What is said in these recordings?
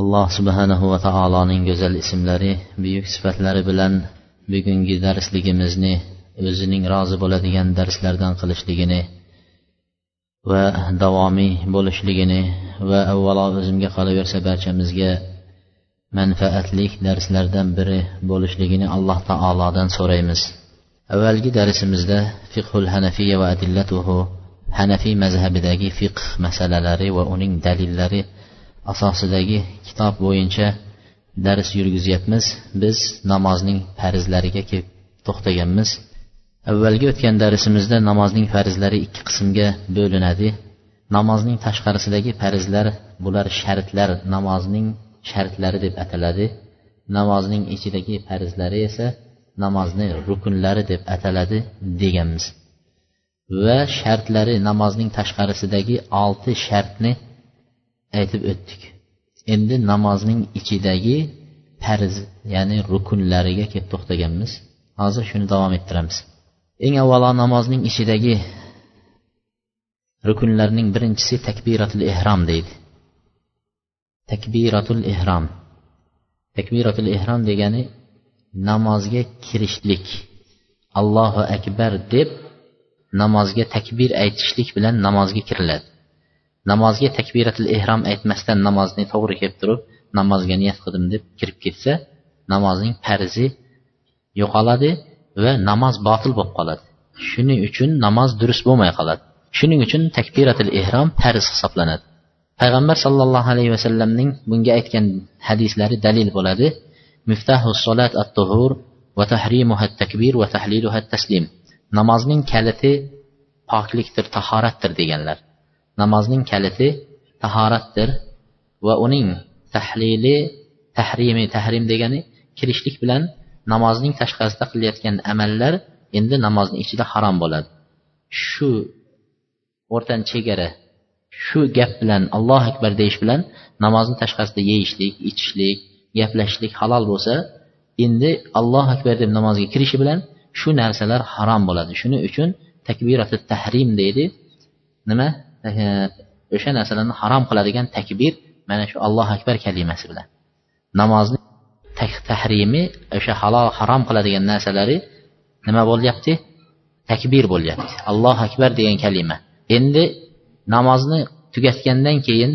Alloh subhanahu va taoloning go'zal ismlari buyuk sifatlari bilan bugungi darsligimizni o'zining rozi bo'ladigan darslardan qilishligini va davomiy bo'lishligini va avvalo o'zimga qolaversa barchamizga manfaatli darslardan biri bo'lishligini alloh taolodan so'raymiz. Avvalgi darsimizda fiqhul hanafiya va adillatuhu hanafiy mazhabidagi fiqh masalalari va uning dalillari asosidagi kitob bo'yicha dars yurgizyapmiz biz namozning farzlariga kelib to'xtaganmiz. Avvalgi o'tgan darsimizda namozning farzlari ikki qismga bo'linadi. Namozning tashqarisidagi farzlar bular shartlar namozning shartlari deb ataladi. Namozning ichidagi farzlari esa namozni rukunlari deb ataladi deganmiz. Va shartlari namozning tashqarisidagi olti shartni aytib o'tdik. Endi namozning ichidagi farz ya'ni rukunlariga kelib to'xtaganmiz. Hozir shuni davom ettiramiz. Eng avvalo namozning ichidagi rukunlarning birinchisi takbiratul ehrom deydi. Takbiratul ehrom takbiratul ehrom degani namozga kirishlik. Allohu akbar deb namozga takbir aytishlik bilan namozga kiriladi. Namozga takbiratul ehrom aytmasdan namozni to'g'ri kelib turib namozga niyat qildim deb kirib ketsa namozning farzi yo'qoladi va namoz botil bo'lib qoladi. Shuning uchun namoz durust bo'lmay qoladi. Shuning uchun takbiratul ehrom farz hisoblanadi. Payg'ambar sollallohu alayhi vasallamning bunga aytgan hadislari dalil bo'ladi. Miftahu solat at tuhur va tahrimuha takbir va tahliluha taslim namozning kaliti poklikdir tahoratdir deganlar. Namozning kaliti tahoratdir va uning tahlili tahrimi tahrim degani kirishlik bilan namozning tashqarisida qilayotgan amallar endi namozni ichida harom bo'ladi. Shu o'rtan chegara shu gap bilan allohu akbar deyish bilan namozni tashqarisida yeyishlik ichishlik gaplashishlik halol bo'lsa endi allohu akbar deb namozga kirishi bilan shu narsalar harom bo'ladi. Shuning uchun takbirati tahrim deydi. Nima? O'sha narsalarni harom qiladigan takbir mana shu allohu akbar kalimasi bilan. Namozni tahrimi o'sha halol harom qiladigan narsalari nima bo'lyapti? Takbir bo'lyapti. Allohu akbar degan kalima. Endi namozni tugatgandan keyin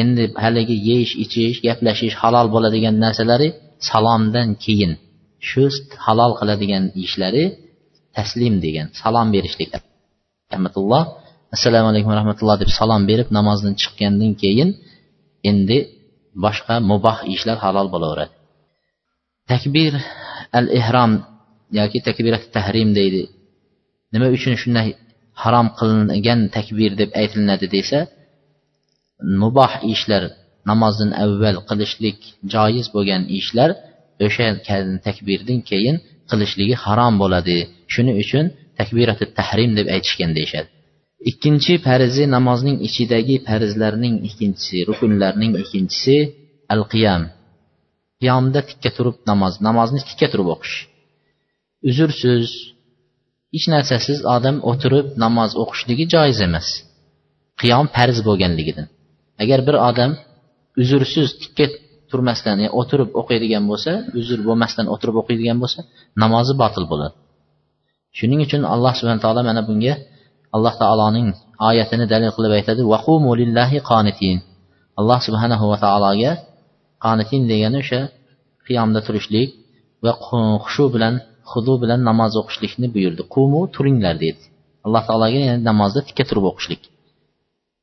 endi haligi yeyish ichish gaplashish halol bo'ladigan narsalari salomdan keyin shu halol qiladigan ishlari taslim degan salom berishlik. Rahmatulloh. Assalomu alaykum va rahmatulloh deb salom berib namozdan chiqqandan keyin endi boshqa muboh ishlar halol bo'laveradi. Takbir al ehrom yoki takbirat tahrim deydi. Nima uchun shunday harom qilingan takbir deb aytilinadi desa muboh ishlar namozdan avval qilishlik joiz bo'lgan ishlar o'sha takbirdan keyin qilishligi harom bo'ladi. Shuning uchun takbirati tahrim deb aytishgan deyishadi. Ikkinchi farzi namozning ichidagi farzlarning ikkinchisi rukunlarning ikkinchisi al qiyam qiyomda tikka turib namoz namozni tikka turib o'qish. Uzrsiz hech narsasiz odam o'tirib namoz o'qishligi joiz emas. Qiyom farz bo'lganligidan. Agar bir odam uzrsiz tikka turmasdan yani o'tirib o'qiydigan bo'lsa uzr bo'lmasdan o'tirib o'qiydigan bo'lsa namozi botil bo'ladi. Shuning uchun alloh subhana taolo mana bunga alloh taoloning oyatini dalil qilib aytadi vaqumu lillahi qonitin alloh subhanahu va taologa qonitin degani o'sha qiyomda turishlik va xushu bilan hudu bilan namoz o'qishlikni buyurdi. Qumu turinglar dedi. Alloh taologa yani namozda tikka turib o'qishlik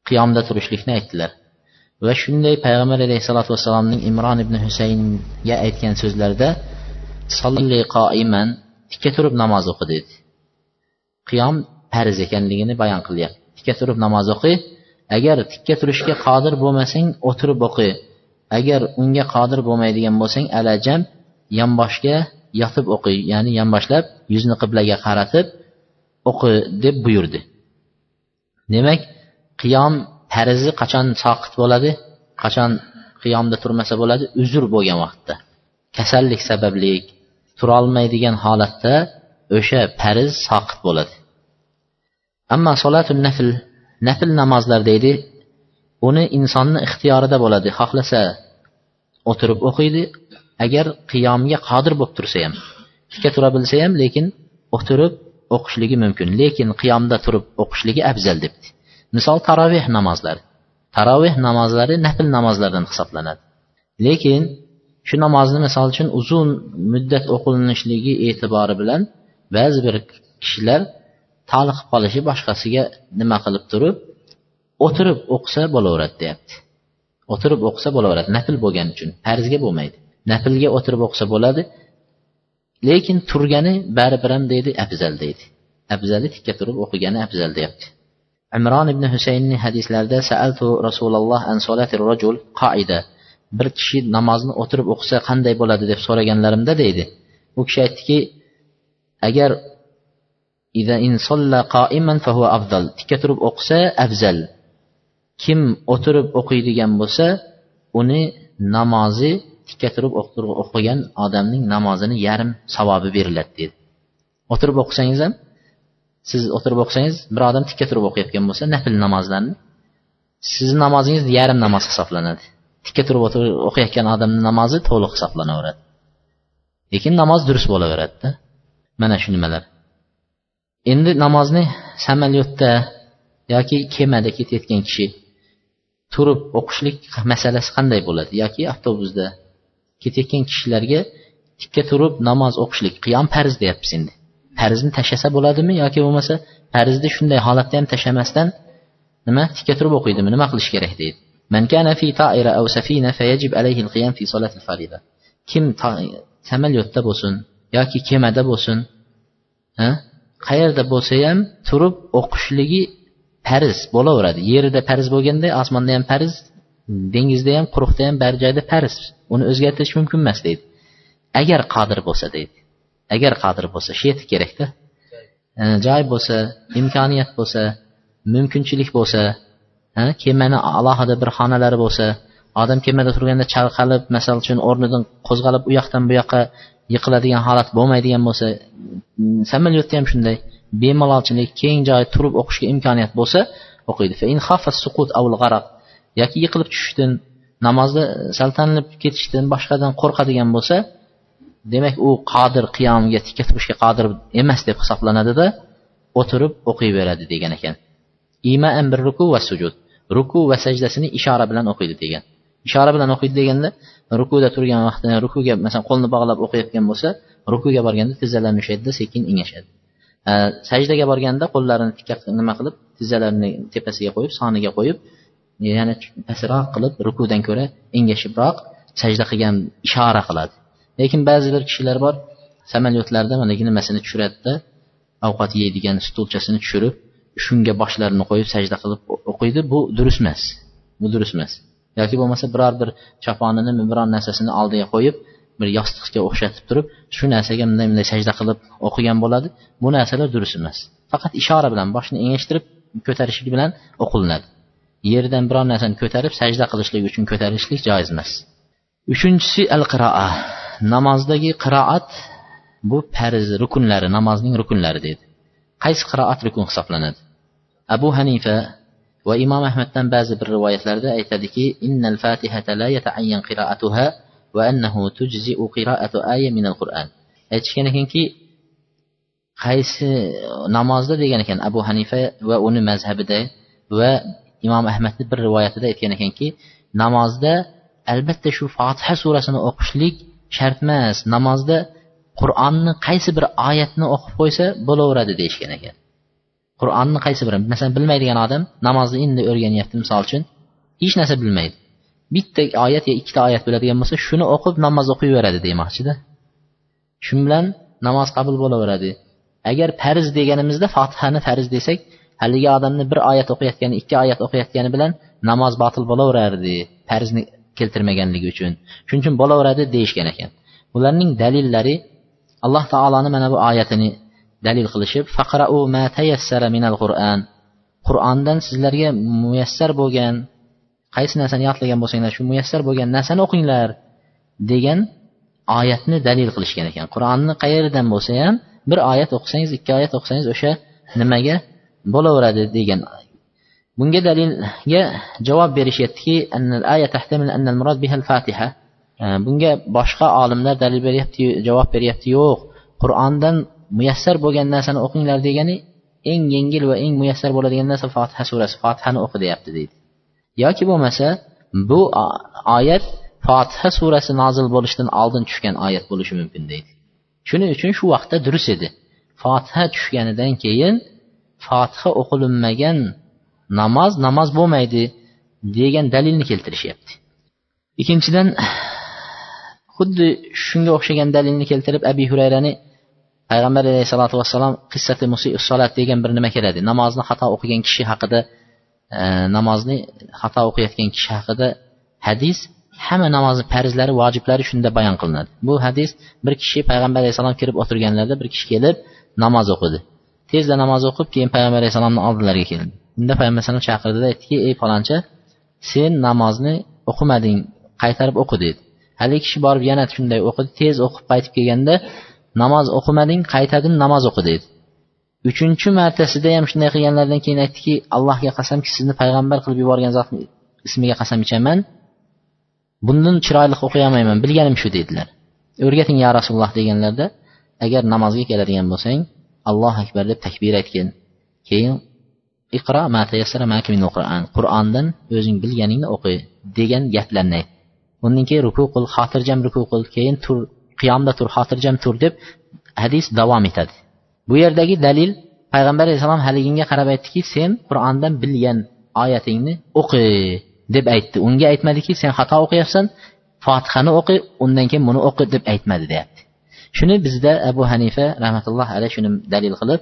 qiyomda turishlikni aytdilar. Va shunday payg'ambar alayhissalotu vassalomning imron ibn husaynga aytgan so'zlarida solli qoiman tikka turib namoz o'qi dedi. Qiyom farz ekanligini bayon qilyapti. Tikka turib namoz o'qi. Agar tikka turishga qodir bo'lmasang o'tirib o'qi. Agar unga qodir bo'lmaydigan bo'lsang alajam yonboshga yotib o'qiy ya'ni yonboshlab yuzni qiblaga qaratib o'qi deb buyurdi. Demak qiyom farzi qachon soqit bo'ladi qachon qiyomda turmasa bo'ladi uzr bo'lgan vaqtda. Kasallik sababli turolmaydigan holatda o'sha farz soqit bo'ladi. Ammo solatul nafl nafl namozlar deydi uni insonni ixtiyorida bo'ladi xohlasa o'tirib o'qiydi agar qiyomga qodir bo'lib tursa ham tikka tura bilsa ham lekin o'tirib o'qishligi mumkin. Lekin qiyomda turib o'qishligi afzal debdi. Misol taroveh namozlari. Taroveh namozlari nafl namozlardan hisoblanadi. Lekin shu namozni misol uchun uzun muddat o'qilinishligi e'tibori bilan ba'zi bir kishilar toliqib qolishi boshqasiga nima qilib turib o'tirib o'qisa bo'laveradi deyapti. O'tirib o'qisa bo'laveradi nafl bo'lgani uchun farzga bo'lmaydi. Naflga o'tirib o'qisa bo'ladi lekin turgani baribir ham deydi afzal deydi. Afzali tikka turib o'qigani afzal deyapti. Imron ibn husaynni hadislarida saaltu rasululloh an rajul qoida bir kishi namozni o'tirib o'qisa qanday bo'ladi deb so'raganlarimda deydi. U kishi aytdiki agar tikka turib o'qisa afzal. Kim o'tirib o'qiydigan bo'lsa uni namozi tikka turib o'qigan odamning namozini yarim savobi beriladi dedi. O'tirib o'qisangiz ham siz o'tirib o'qisangiz bir odam tikka turib o'qiyotgan bo'lsa nafl namozlarni sizni namozingiz yarim namoz hisoblanadi. Tikka turib o'qiyotgan odamni namozi to'liq hisoblanaveradi lekin namoz durust bo'laveradida. Mana shu nimalar. Endi namozni samolyotda yoki kemada ketayotgan kishi turib o'qishlik masalasi qanday bo'ladi? Yoki avtobusda ketayotgan kishilarga tikka turib namoz o'qishlik qiyom farz deyapmiz endi. Farzni tashlasa bo'ladimi yoki bo'lmasa farzni shunday holatda ham tashlamasdan nima tikka turib o'qiydimi nima qilish kerak deydi. Kim samolyotda bo'lsin yoki kemada bo'lsin qayerda bo'lsa ham turib o'qishligi farz bo'laveradi. Yerida farz bo'lganda osmonda ham farz dengizda ham quruqda ham bari joyda farz uni o'zgartirish mumkin emas deydi. Agar qodir bo'lsa deydi. Agar qodir bo'lsa shu yetib kerakda e, joy bo'lsa imkoniyat bo'lsa mumkinchilik bo'lsa kemani alohida bir xonalari bo'lsa odam kemada turganda chalqalib masalan uchun o'rnidan qo'zg'alib u yoqdan bu yoqqa yiqiladigan holat bo'lmaydigan bo'lsa samolyotda ham shunday bemalolchilik keng joy turib o'qishga imkoniyat bo'lsa o'qiydi. Yoki yiqilib tushishdan namozda saltanlab ketishdan boshqadan qo'rqadigan bo'lsa demak u qodir qiyomga tikka turishga qodir emas deb hisoblanadida o'tirib o'qiyveradi degan ekan. Imaan bir ruku va sujud. Ruku va sajdasini ishora bilan o'qiydi degan. Ishora bilan o'qiydi deganda rukuda turgan vaqtda rukuga masalan qo'lni bog'lab o'qiyotgan bo'lsa rukuga borganda tizzalarini ushlaydida sekin engashadi sajdaga borganda qo'llarini tikka nima qilib tizzalarini tepasiga qo'yib soniga qo'yib yana pastroq qilib rukudan ko'ra engashibroq sajda qilgan ishora qiladi. Lekin ba'zi bir kishilar bor samolyotlarda mana nimasini tushiradida ovqat yeydigan stulchasini tushirib shunga boshlarini qo'yib sajda qilib o'qiydi. Bu durust emas bu durust emas. Yoki bo'lmasa biror bir choponini biror narsasini oldiga qo'yib bir yostiqga o'xshatib turib shu narsaga bunday bunday sajda qilib o'qigan bo'ladi. Bu narsalar durust emas. Faqat ishora bilan boshni engashtirib ko'tarishlik bilan o'qilinadi. Yerdan biror narsani ko'tarib sajda qilishlik uchun ko'tarishlik joiz emas. Uchinchisi al qiroa namozdagi qiroat bu farz rukunlari namozning rukunlari deydi. Qaysi qiroat rukun hisoblanadi? Abu hanifa va imom ahmaddan ba'zi bir rivoyatlarda aytadiki innal fatihata la yataayyan qira'atuha va annahu tujzi'u qiraatu aya minal qur'an aytishgan ekanki qaysi namozda degan ekan abu hanifa va uni mazhabida va imom ahmadni bir rivoyatida aytgan ekanki namozda albatta shu fotiha surasini o'qishlik shart emas. Namozda qur'onni qaysi bir oyatni o'qib qo'ysa bo'laveradi deyishgan ekan. Qur'onni qaysi biri masalan bilmaydigan odam namozni endi o'rganyapti misol uchun hech narsa bilmaydi. Bitta oyat yo ikkita oyat biladigan bo'lsa shuni o'qib namoz o'qiyveradi demoqchida. Shu bilan namoz qabul bo'laveradi. Agar farz deganimizda fotihani farz desak haligi odamni bir oyat o'qiyotgani ikki oyat o'qiyotgani bilan namoz botil bo'laverardi farzni keltirmaganligi uchun. Shuning uchun bo'laveradi deyishgan ekan. Ularning dalillari alloh taoloni mana bu oyatini dalil qilishib faqrau ma tayassara minal qur'an. Qur'ondan sizlarga muyassar bo'lgan qaysi narsani yodlagan bo'lsanglar shu muyassar bo'lgan narsani o'qinglar degan oyatni dalil qilishgan ekan. Qur'onni qayeridan bo'lsa ham bir oyat o'qisangiz ikki oyat o'qisangiz o'sha nimaga bo'laveradi degan. Bunga dalilga javob berishyaptiki bunga boshqa olimlar dalil beryapti javob beryapti yo'q. Qur'ondan muyassar bo'lgan narsani o'qinglar degani eng yengil va eng muyassar bo'ladigan narsa fotiha surasi. Fotihani o'qi deyapti deydi. Yoki bo'lmasa bu oyat fotiha surasi nozil bo'lishidan oldin tushgan oyat bo'lishi mumkin deydi. Shuning uchun shu vaqtda durust edi. Fotiha tushganidan keyin fotiha o'qilinmagan namoz namoz bo'lmaydi degan dalilni keltirishyapti. Ikkinchidan xuddi shunga o'xshagan dalilni keltirib abi hurayrani payg'ambar alayhissalotu vassalom qissati musisolat degan bir nima keladi. Namozni xato o'qigan kishi haqida e, namozni xato o'qiyotgan kishi haqida hadis hamma namozni farzlari vojiblari shunda bayon qilinadi. Bu hadis bir kishi payg'ambar alayhissalom kirib o'tirganlarida bir kishi kelib namoz o'qidi. Tezda namoz o'qib keyin payg'ambar alayhissalomni oldilariga keldi. Unda payg'ambar alayhisalom chaqirdida aytdiki ey falonchi sen namozni o'qimading qaytarib o'qi dedi. Haligi kishi borib yana shunday o'qidi. Tez o'qib qaytib kelganda namoz o'qimading qaytadan namoz o'qi dedi uchinchi martasida ham shunday qilganlaridan keyin aytdiki allohga qasamki sizni payg'ambar qilib yuborgan zotni ismiga qasam ichaman. Bundan chiroyli o'qiy olmayman bilganim shu dedilar o'rgating ya rasululloh deganlarida agar namozga keladigan bo'lsang allohu akbar deb takbir aytgin. Keyin iqro qur'ondan o'zing bilganingni o'qi degan gaplarni ayt. Undan keyin ruku qil xotirjam ruku qil. Keyin tur qiyomda tur xotirjam tur deb hadis davom etadi. Bu yerdagi dalil payg'ambar alayhissalom haliginga qarab aytdiki sen qur'ondan bilgan oyatingni o'qi deb aytdi. Unga aytmadiki sen xato o'qiyapsan fotihani o'qi undan keyin buni o'qi deb aytmadi deyapti. Shuni bizda abu hanifa rahmatulloh alayhi shuni dalil qilib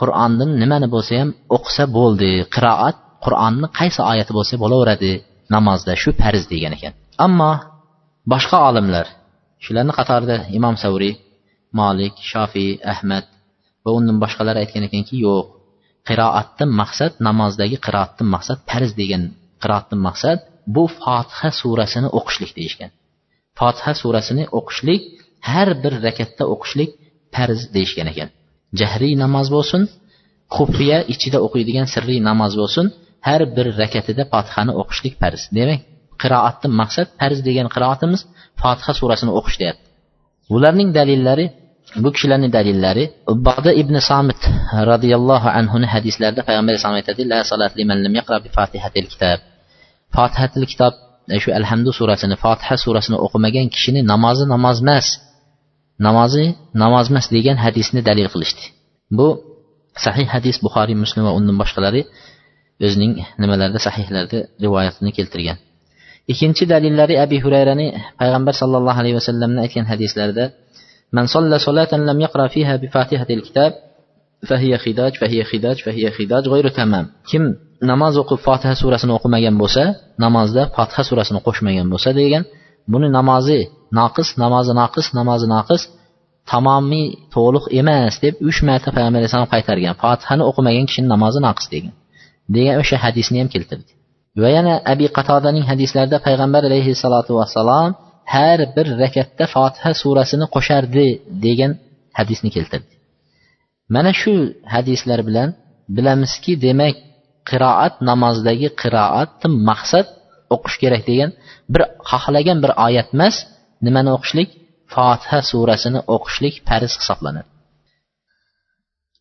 qur'ondan nimani bo'lsa ham o'qisa bo'ldi qiroat qur'onni qaysi oyati bo'lsa bo'laveradi namozda shu farz degan ekan. Ammo boshqa olimlar shularni qatorida imom savriy molik shofiy ahmad va undan boshqalar aytgan ekanki yo'q. Qiroatdan maqsad namozdagi qiroatdan maqsad farz degan qiroatdan maqsad bu fotiha surasini o'qishlik deyishgan. Fotiha surasini o'qishlik har bir rakatda o'qishlik farz deyishgan ekan. Jahriy namoz bo'lsin xufiya ichida o'qiydigan sirriy namoz bo'lsin har bir rakatida fotihani o'qishlik farz. Demak qiroatdan maqsad farz degan qiroatimiz fotiha surasini o'qish deyapti. Bularning dalillari bu kishilarning dalillari bada ibn somit roziyallohu anhuni hadislarida payg'ambar alayhisalom aytadi la salat liman lam yaqra bi fotihatil kitob fotihatil kitob e, shu alhamdu surasini fotiha surasini o'qimagan kishini namozi namoz emas namozi namoz emas degan hadisni dalil qilishdi. Bu sahih hadis buxoriy muslim va undan boshqalari o'zining nimalarida sahihlarda rivoyatini keltirgan. ikkinchi dalillari abi hurayrani payg'ambar sollallohu alayhi vasallamni aytgan hadislarida man solla solatan lam yaqra fiha bi fatihatil kitab fahiya xidaj fahiya xidaj fahiya xidaj g'ayru tamam. Kim namoz o'qib fotiha surasini o'qimagan bo'lsa namozda fotiha surasini qo'shmagan bo'lsa degan buni namozi noqis namozi noqis namozi noqis tamomiy to'liq emas deb uch marta payg'ambar alayhissalom qaytargan fotihani o'qimagan kishini namozi noqis degan degan o'sha hadisni ham keltirdi. Va yana abi qatodaning hadislarida payg'ambar alayhissalotu vassalom har bir rakatda fotiha surasini qo'shardi degan hadisni keltirdi. Mana shu hadislar bilan bilamizki demak qiroat namozdagi qiroat maqsad o'qish kerak degan bir xohlagan bir oyat emas nimani o'qishlik? Fotiha surasini o'qishlik farz hisoblanadi.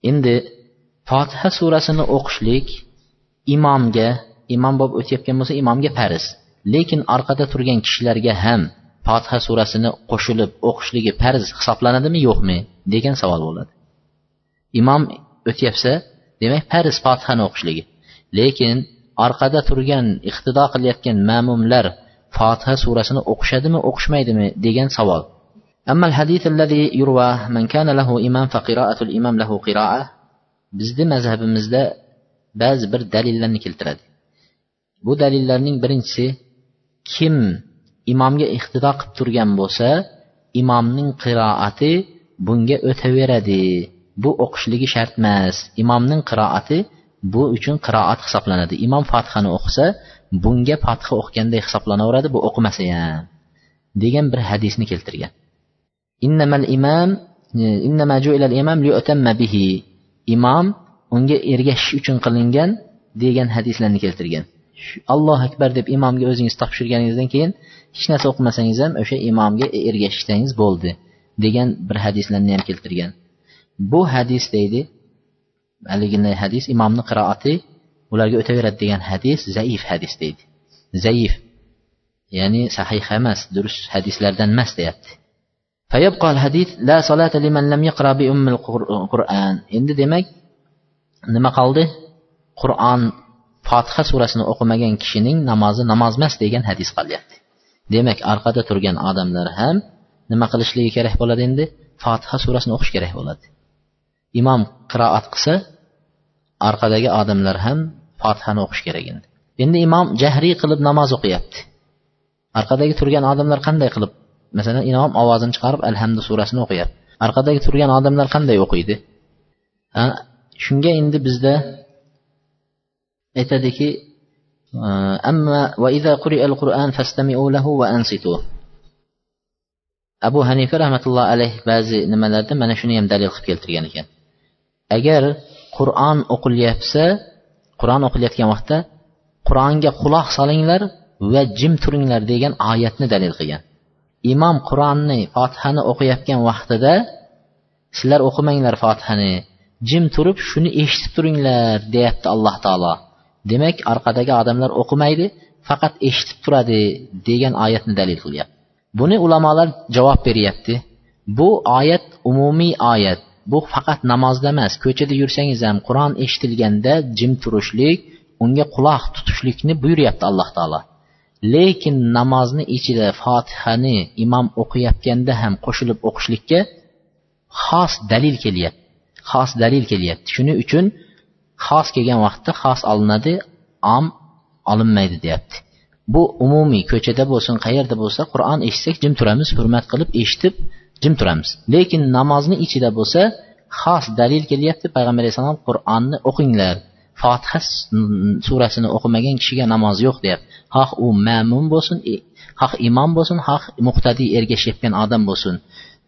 Endi fotiha surasini o'qishlik imomga imom bo'lib o'tayotgan bo'lsa imomga farz lekin orqada turgan kishilarga ham fotiha surasini qo'shilib o'qishligi farz hisoblanadimi yo'qmi degan savol bo'ladi imom o'tyapsa demak farz fotihani o'qishligi lekin orqada turgan iqtido qilayotgan ma'mumlar fotiha surasini o'qishadimi o'qishmaydimi degan savol أما الحديث الذي يروى من كان له إمام فقراءة الإمام له قراءة bizni mazhabimizda ba'zi bir dalillarni keltiradi Bu dalillarning birinchisi kim imomga iqtido qilib turgan bo'lsa imomning qiroati bunga o'taveradi. Bu o'qishligi shart emas. Imomning qiroati bu uchun qiroat hisoblanadi. Imom fathani o'qisa bunga fatha o'qiganday hisoblanaveradi bu o'qimasa ham. Degan bir hadisni keltirgan. Innamal imam innama ju'ilal imam liyutamma bihi. Imom unga ergashish uchun qilingan degan hadislarni keltirgan. Allohu akbar deb imomga o'zingiz topshirganingizdan keyin hech narsa o'qimasangiz ham o'sha imomga ergashsangiz bo'ldi degan bir hadislarni ham keltirgan. Bu hadis deydi haligi hadis imomni qiroati ularga o'taveradi degan hadis zaif hadis deydi. Zaif ya'ni sahih emas durust hadislardan emas deyapti. Endi demak nima qoldi? Qur'on fotiha surasini o'qimagan kishining namozi namoz emas degan hadis qolyapti demak orqada turgan odamlar ham nima qilishligi kerak bo'ladi endi? Fotiha surasini o'qish kerak bo'ladi. Imom qiroat qilsa orqadagi odamlar ham fotihani o'qish kerak endi. Endi imom jahriy qilib namoz o'qiyapti. Orqadagi turgan odamlar qanday qilib masalan imom ovozini chiqarib alhamdu surasini o'qiyapti. Orqadagi turgan odamlar qanday o'qiydi? Shunga endi bizda aytadiki amma va iza quri'al qur'an fastami'u lahu va ansitu. Abu hanifa rahmatullohi alayh ba'zi nimalarda mana shuni ham dalil qilib keltirgan ekan. Agar qur'on o'qilyapsa qur'on o'qilayotgan vaqtda qur'onga quloq solinglar va jim turinglar degan oyatni dalil qilgan. Imom qur'onni fotihani o'qiyotgan vaqtida sizlar o'qimanglar fotihani jim turib shuni eshitib turinglar deyapti alloh taolo. Demak orqadagi odamlar o'qimaydi faqat eshitib turadi degan oyatni dalil qilyapti. Buni ulamolar javob beryapti. Bu oyat umumiy oyat. Bu faqat namozda emas ko'chada yursangiz ham qur'on eshitilganda jim turishlik unga quloq tutishlikni buyuryapti alloh taolo. Lekin namozni ichida fotihani imom o'qiyotganda ham qo'shilib o'qishlikka xos dalil kelyapti. Xos dalil kelyapti. Shuning uchun xos kelgan vaqtda xos olinadi om olinmaydi deyapti. Bu umumiy ko'chada bo'lsin qayerda bo'lsa qur'on eshitsak jim turamiz hurmat qilib eshitib jim turamiz. Lekin namozni ichida bo'lsa xos dalil kelyapti payg'ambar alayhissalom qur'onni o'qinglar. Fotiha surasini o'qimagan kishiga namoz yo'q deyapti. Xoh u ma'mun bo'lsin e, xoh imom bo'lsin xoh muqtadiy ergashayotgan odam bo'lsin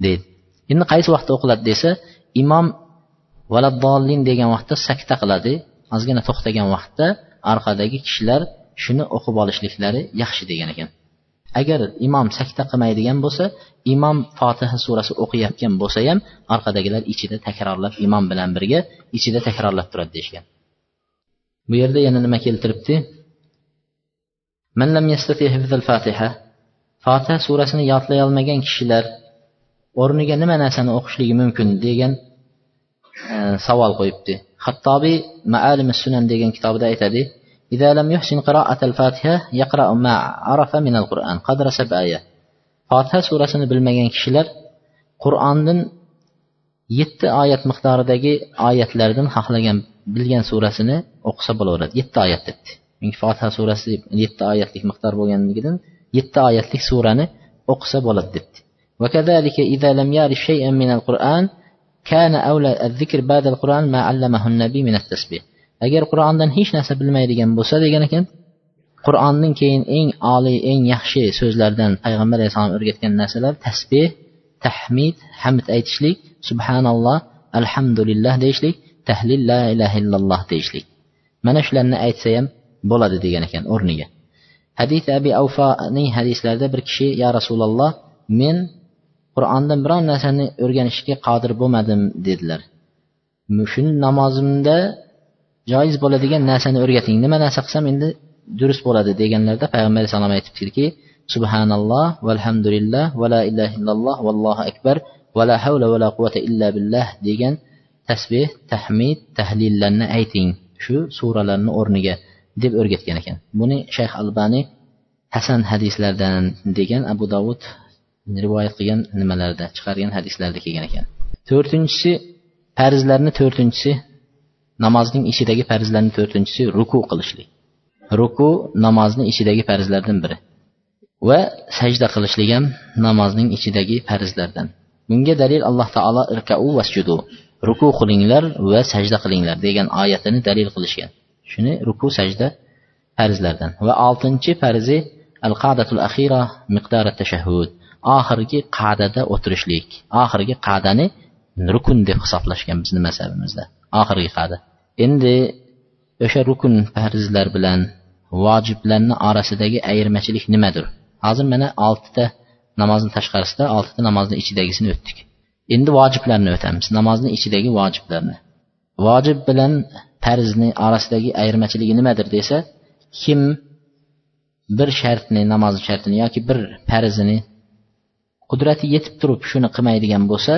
deydi. Endi qaysi vaqtda o'qiladi desa imom valaddolin degan vaqtda sakta qiladi. Ozgina to'xtagan vaqtda orqadagi kishilar shuni o'qib olishliklari yaxshi degan ekan. Agar imom sakta qilmaydigan bo'lsa imom fotiha surasi o'qiyotgan bo'lsa ham orqadagilar ichida takrorlab imom bilan birga ichida takrorlab turadi deyishgan. Bu yerda yana nima keltiribdi? Fotiha surasini yodlay olmagan kishilar o'rniga nima narsani o'qishligi mumkin degan savol qo'yibdi hattobiy maalim sunan degan kitobida aytadi إذا لم يحسن قراءة الفاتحة يقرأ ما عرف من القرآن قدر سبع آية fotiha surasini bilmagan kishilar qur'ondan yetti oyat miqdoridagi oyatlardan xohlagan bilgan surasini o'qisa bo'laveradi yetti oyat debdi chunki fotiha surasi yetti oyatlik miqdor bo'lganligidan yetti oyatlik surani o'qisa bo'ladi debdi kana avla zikr ba'dal qur'on ma allamahu nabiy min tasbih agar qur'ondan hech narsa bilmaydigan bo'lsa degan ekan qur'onning keyin eng oliy eng yaxshi so'zlardan payg'ambar alayhissalom o'rgatgan narsalar tasbeh tahmid hamd aytishlik subhanalloh alhamdulillah deyishlik tahlil la ilaha illalloh deyishlik mana shularni aytsa ham bo'ladi degan ekan o'rniga hadis abi avfaning hadislarida bir kishi ya rasululloh men qur'ondan biron narsani o'rganishga qodir bo'lmadim dedilar. Shu namozimda joiz bo'ladigan narsani o'rgating. Nima narsa qilsam endi durust bo'ladi deganlarda payg'ambar alayhissalom aytibdiki subhanalloh valhamdulillah va la ilaha illalloh vallohu akbar va la havla va la quvvata illa billah degan tasbeh tahmid tahlillarni ayting shu suralarni o'rniga deb o'rgatgan ekan. Buni shayx albaniy hasan hadislardan degan abu dovud rivoyat qilgan nimalarda chiqargan hadislarda kelgan ekan. To'rtinchisi farzlarni to'rtinchisi namozning ichidagi farzlarni to'rtinchisi ruku qilishlik. Ruku namozni ichidagi farzlardan biri va sajda qilishlik ham namozning ichidagi farzlardan. Bunga dalil alloh taolo irkau vasjudu ruku qilinglar va sajda qilinglar degan oyatini dalil qilishgan. Shuni ruku sajda farzlardan. Va oltinchi farzi al qadatul axira miqdori tashahhud oxirgi qa'dada o'tirishlik. Oxirgi qa'dani rukun deb hisoblashgan bizni mazhabimizda. Oxirgi qa'da. Endi o'sha rukun farzlar bilan vojiblarni orasidagi ayirmachilik nimadir? Hozir mana oltita namozni tashqarisida oltita namozni ichidagisini o'tdik. Endi vojiblarni o'tamiz. Namozni ichidagi vojiblarni. Vojib bilan farzni orasidagi ayirmachiligi nimadir desa kim bir shartni namoz shartini yoki bir farzini qudrati yetib turib shuni qilmaydigan bo'lsa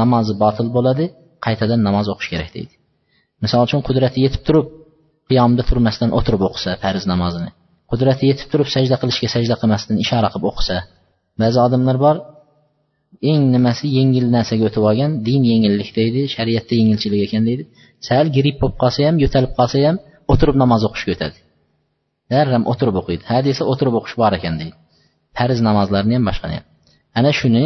namozi botil bo'ladi qaytadan namoz o'qish kerak deydi. Misol uchun qudrati yetib turib qiyomda turmasdan o'tirib o'qisa farz namozini qudrati yetib turib sajda qilishga sajda qilmasdan ishora qilib o'qisa ba'zi odamlar bor eng nimasi yengil narsaga o'tib olgan din yengillik deydi shariatda yengilchilik ekan deydi. Sal gripp bo'lib qolsa ham yo'talib qolsa ham o'tirib namoz o'qishga o'tadi. Darram o'tirib o'qiydi. Ha desa o'tirib o'qish bor ekan deydi. Farz namozlarni ham boshqani ham. Ana shuni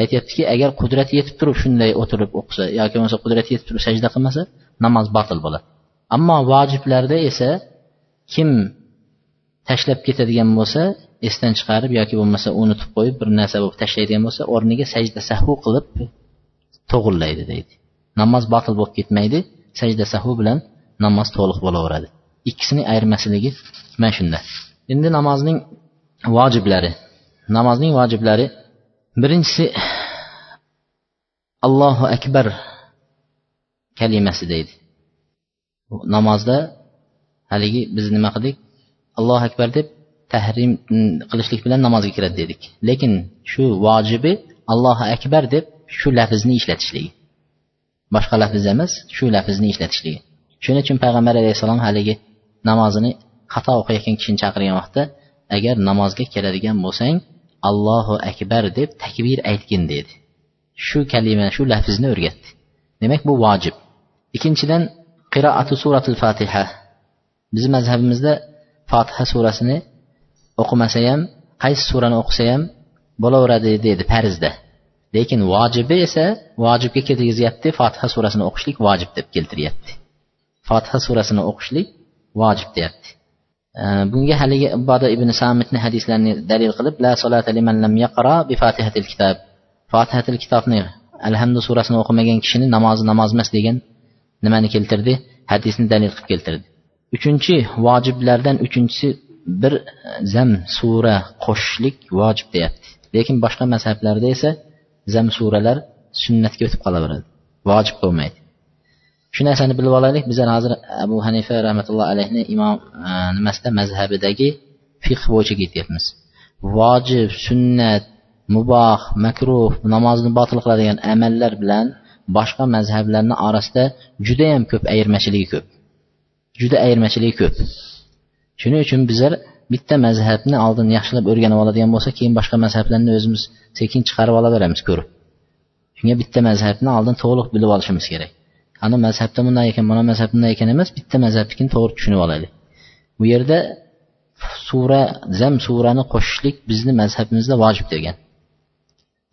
aytyaptiki agar qudrati yetib turib shunday o'tirib o'qisa yoki bo'lmasa qudrati yetib turib sajda qilmasa namoz botil bo'ladi. Ammo vojiblarda esa kim tashlab ketadigan bo'lsa esdan chiqarib yoki bo'lmasa unutib qo'yib bir narsa bo'lib tashlaydigan bo'lsa o'rniga sajda sahu qilib to'g'irlaydi deydi. Namoz botil bo'lib ketmaydi sajda sahu bilan namoz to'liq bo'laveradi. Ikkisini ayirmasligi mana shunda. Endi namozning vojiblari namozning vojiblari birinchisi allohu akbar kalimasi deydi. Namozda haligi biz nima qildik? Allohu akbar deb tahrim qilishlik bilan namozga kiradi dedik. Lekin shu vojibi allohu akbar deb shu lafzni ishlatishligi. Boshqa lafz emas shu lafzni ishlatishligi. Shuning uchun payg'ambar alayhissalom haligi namozini xato o'qiyotgan kishini chaqirgan vaqtda agar namozga keladigan bo'lsang allohu akbar deb takbir aytgin dedi. Shu kalima shu lafzni o'rgatdi. Demak bu vojib. Ikkinchidan qiroatu suratil fatiha. Bizni mazhabimizda fotiha surasini o'qimasa ham qaysi surani o'qisa ham bo'laveradi dedi farzda. Lekin vojibi esa vojibga kirgizyapti fotiha surasini o'qishlik vojib deb keltiryapti. Fotiha surasini o'qishlik vojib deyapti. Bunga haligi iboda ibn samitni hadislarini dalil qilib la solata liman lam yaqra bi fatihatil kitob fotihatil kitobni alhamdu surasini o'qimagan kishini namozi namoz emas degan nimani keltirdi? Hadisni dalil qilib keltirdi. Uchinchi vojiblardan uchinchisi bir e, zam sura qo'shishlik vojib deyapti. Lekin boshqa mazhablarda esa zam suralar sunnatga o'tib qolaveradi. Vojib bo'lmaydi. Shu narsani bilib olaylik. Bizlar hozir abu hanifa rahmatullohi alayhni imom e, nimasida mazhabidagi fiq bo'yicha ketyapmiz. Vojib sunnat muboh makruh namozni botil qiladigan amallar bilan boshqa mazhablarni orasida judayam ko'p ayirmachiligi ko'p. Juda ayirmachiligi ko'p. Shuning uchun bizlar bitta mazhabni oldin yaxshilab o'rganib oladigan bo'lsak keyin boshqa mazhablarni o'zimiz sekin chiqarib olaveramiz ko'rib. Shunga bitta mazhabni oldin to'liq bilib olishimiz kerak. Ana mazhabda bunday ekan mana mazhab bunday ekan emas bitta mazhabnikini to'g'ri tushunib olaylik bu yerda sura zam surani qo'shishlik bizni mazhabimizda vojib degan.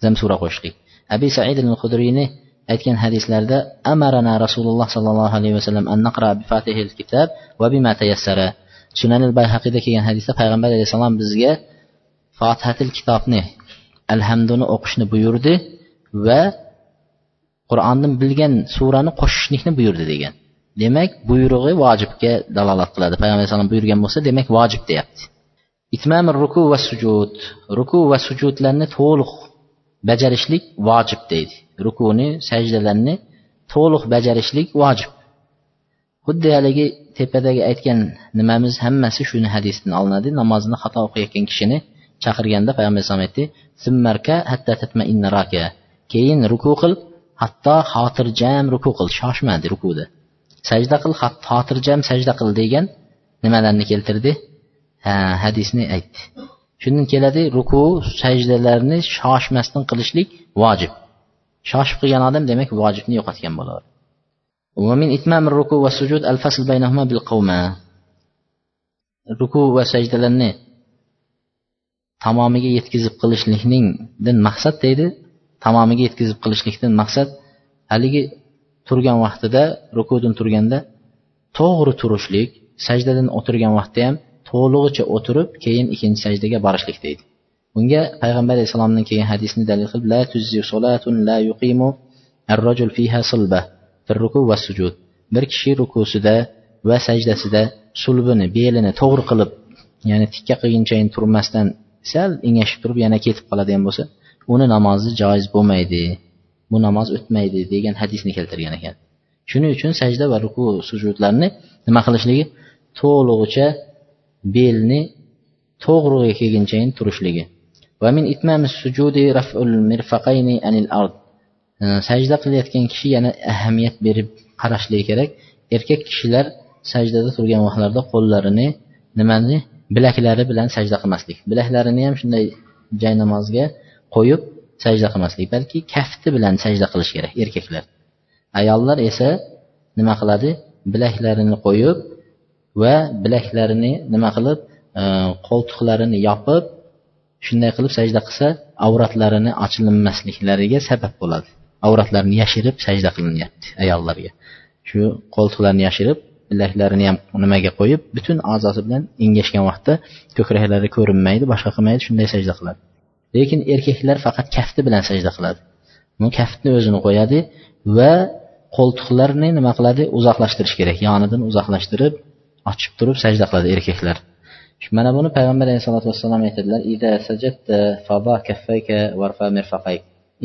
Zam sura qo'shishlik. Abi said al hudriyni aytgan hadislarda amarana rasululloh sollallohu alayhi vasallam an naqra bi fatihil kitob va bima tayassara. Sunanil bayhaqiyda kelgan hadisda payg'ambar alayhissalom bizga fotihatil kitobni alhamduni o'qishni buyurdi va qur'onni bilgan surani qo'shishlikni buyurdi degan. Demak buyrug'i vojibga dalolat qiladi. Payg'ambar alayhissalom buyurgan bo'lsa demak vojib deyapti. Itmam ruku va sujud. Ruku va sujudlarni to'liq bajarishlik vojib deydi. Rukuni sajdalarni to'liq bajarishlik vojib. Xuddi haligi tepadagi aytgan nimamiz hammasi shuni hadisdan olinadi. Namozni xato o'qiyotgan kishini chaqirganda payg'ambar alayhisalom aytdi keyin ruku qil hatto xotirjam ruku qil shoshmadi rukuda sajda qil xotirjam sajda qil degan nimalarni keltirdi ha hadisni aytdi shundan keladi ruku sajdalarni shoshmasdan qilishlik vojib shoshib qilgan odam demak vojibni yo'qotgan bo'ladi ومن إتمام الركوع والسجود الفصل بينهما بالقومة ruku va sajdalarni tamomiga yetkazib qilishlikningdan maqsad deydi tamomiga yetkazib qilishlikdan maqsad haligi turgan vaqtida rukudan turganda to'g'ri turishlik sajdadan o'tirgan vaqtda ham to'lig'icha o'tirib keyin ikkinchi sajdaga borishlik deydi. Bunga payg'ambar alayhissalomdan kelgan hadisni dalil qilib la solatun la yuqimu ar-rajul fiha silba ruku va sujud. Bir kishi rukusida va sajdasida sulbini belini to'g'ri qilib ya'ni tikka qilgunchayin turmasdan sal engashib turib yana ketib qoladigan bo'lsa uni namozi joiz bo'lmaydi bu namoz o'tmaydi degan hadisni keltirgan ekan. Shuning uchun sajda va ruku sujudlarni nima qilishligi to'lig'icha belni to'g'riga kelgunchayin turishligi. Va min sujudi raf'ul mirfaqayni anil ard. Sajda qilayotgan kishi yana ahamiyat berib qarashligi kerak. Erkak kishilar sajdada turgan vaqtlarida qo'llarini nimani bilaklari bilan sajda qilmaslik. Bilaklarini ham shunday jaynamozga namozga qo'yib sajda qilmaslik balki kafti bilan sajda qilish kerak erkaklar. Ayollar esa nima qiladi? Bilaklarini qo'yib va bilaklarini nima qilib e, qo'ltiqlarini yopib shunday qilib sajda qilsa avratlarini ochilinmasliklariga sabab bo'ladi. Avratlarini yashirib sajda qilinyapti ayollarga. Shu qo'ltiqlarini yashirib bilaklarini ham nimaga qo'yib butun a'zosi bilan engashgan vaqtda ko'kraklari ko'rinmaydi boshqa qilmaydi shunday sajda qiladi. Lekin erkaklar faqat kafti bilan sajda qiladi. Bu kaftni o'zini qo'yadi va qo'ltiqlarni nima qiladi? Uzoqlashtirish kerak. Yonidan uzoqlashtirib ochib turib sajda qiladi erkaklar. Mana buni payg'ambar alayhisalotu vassalom aytadilar.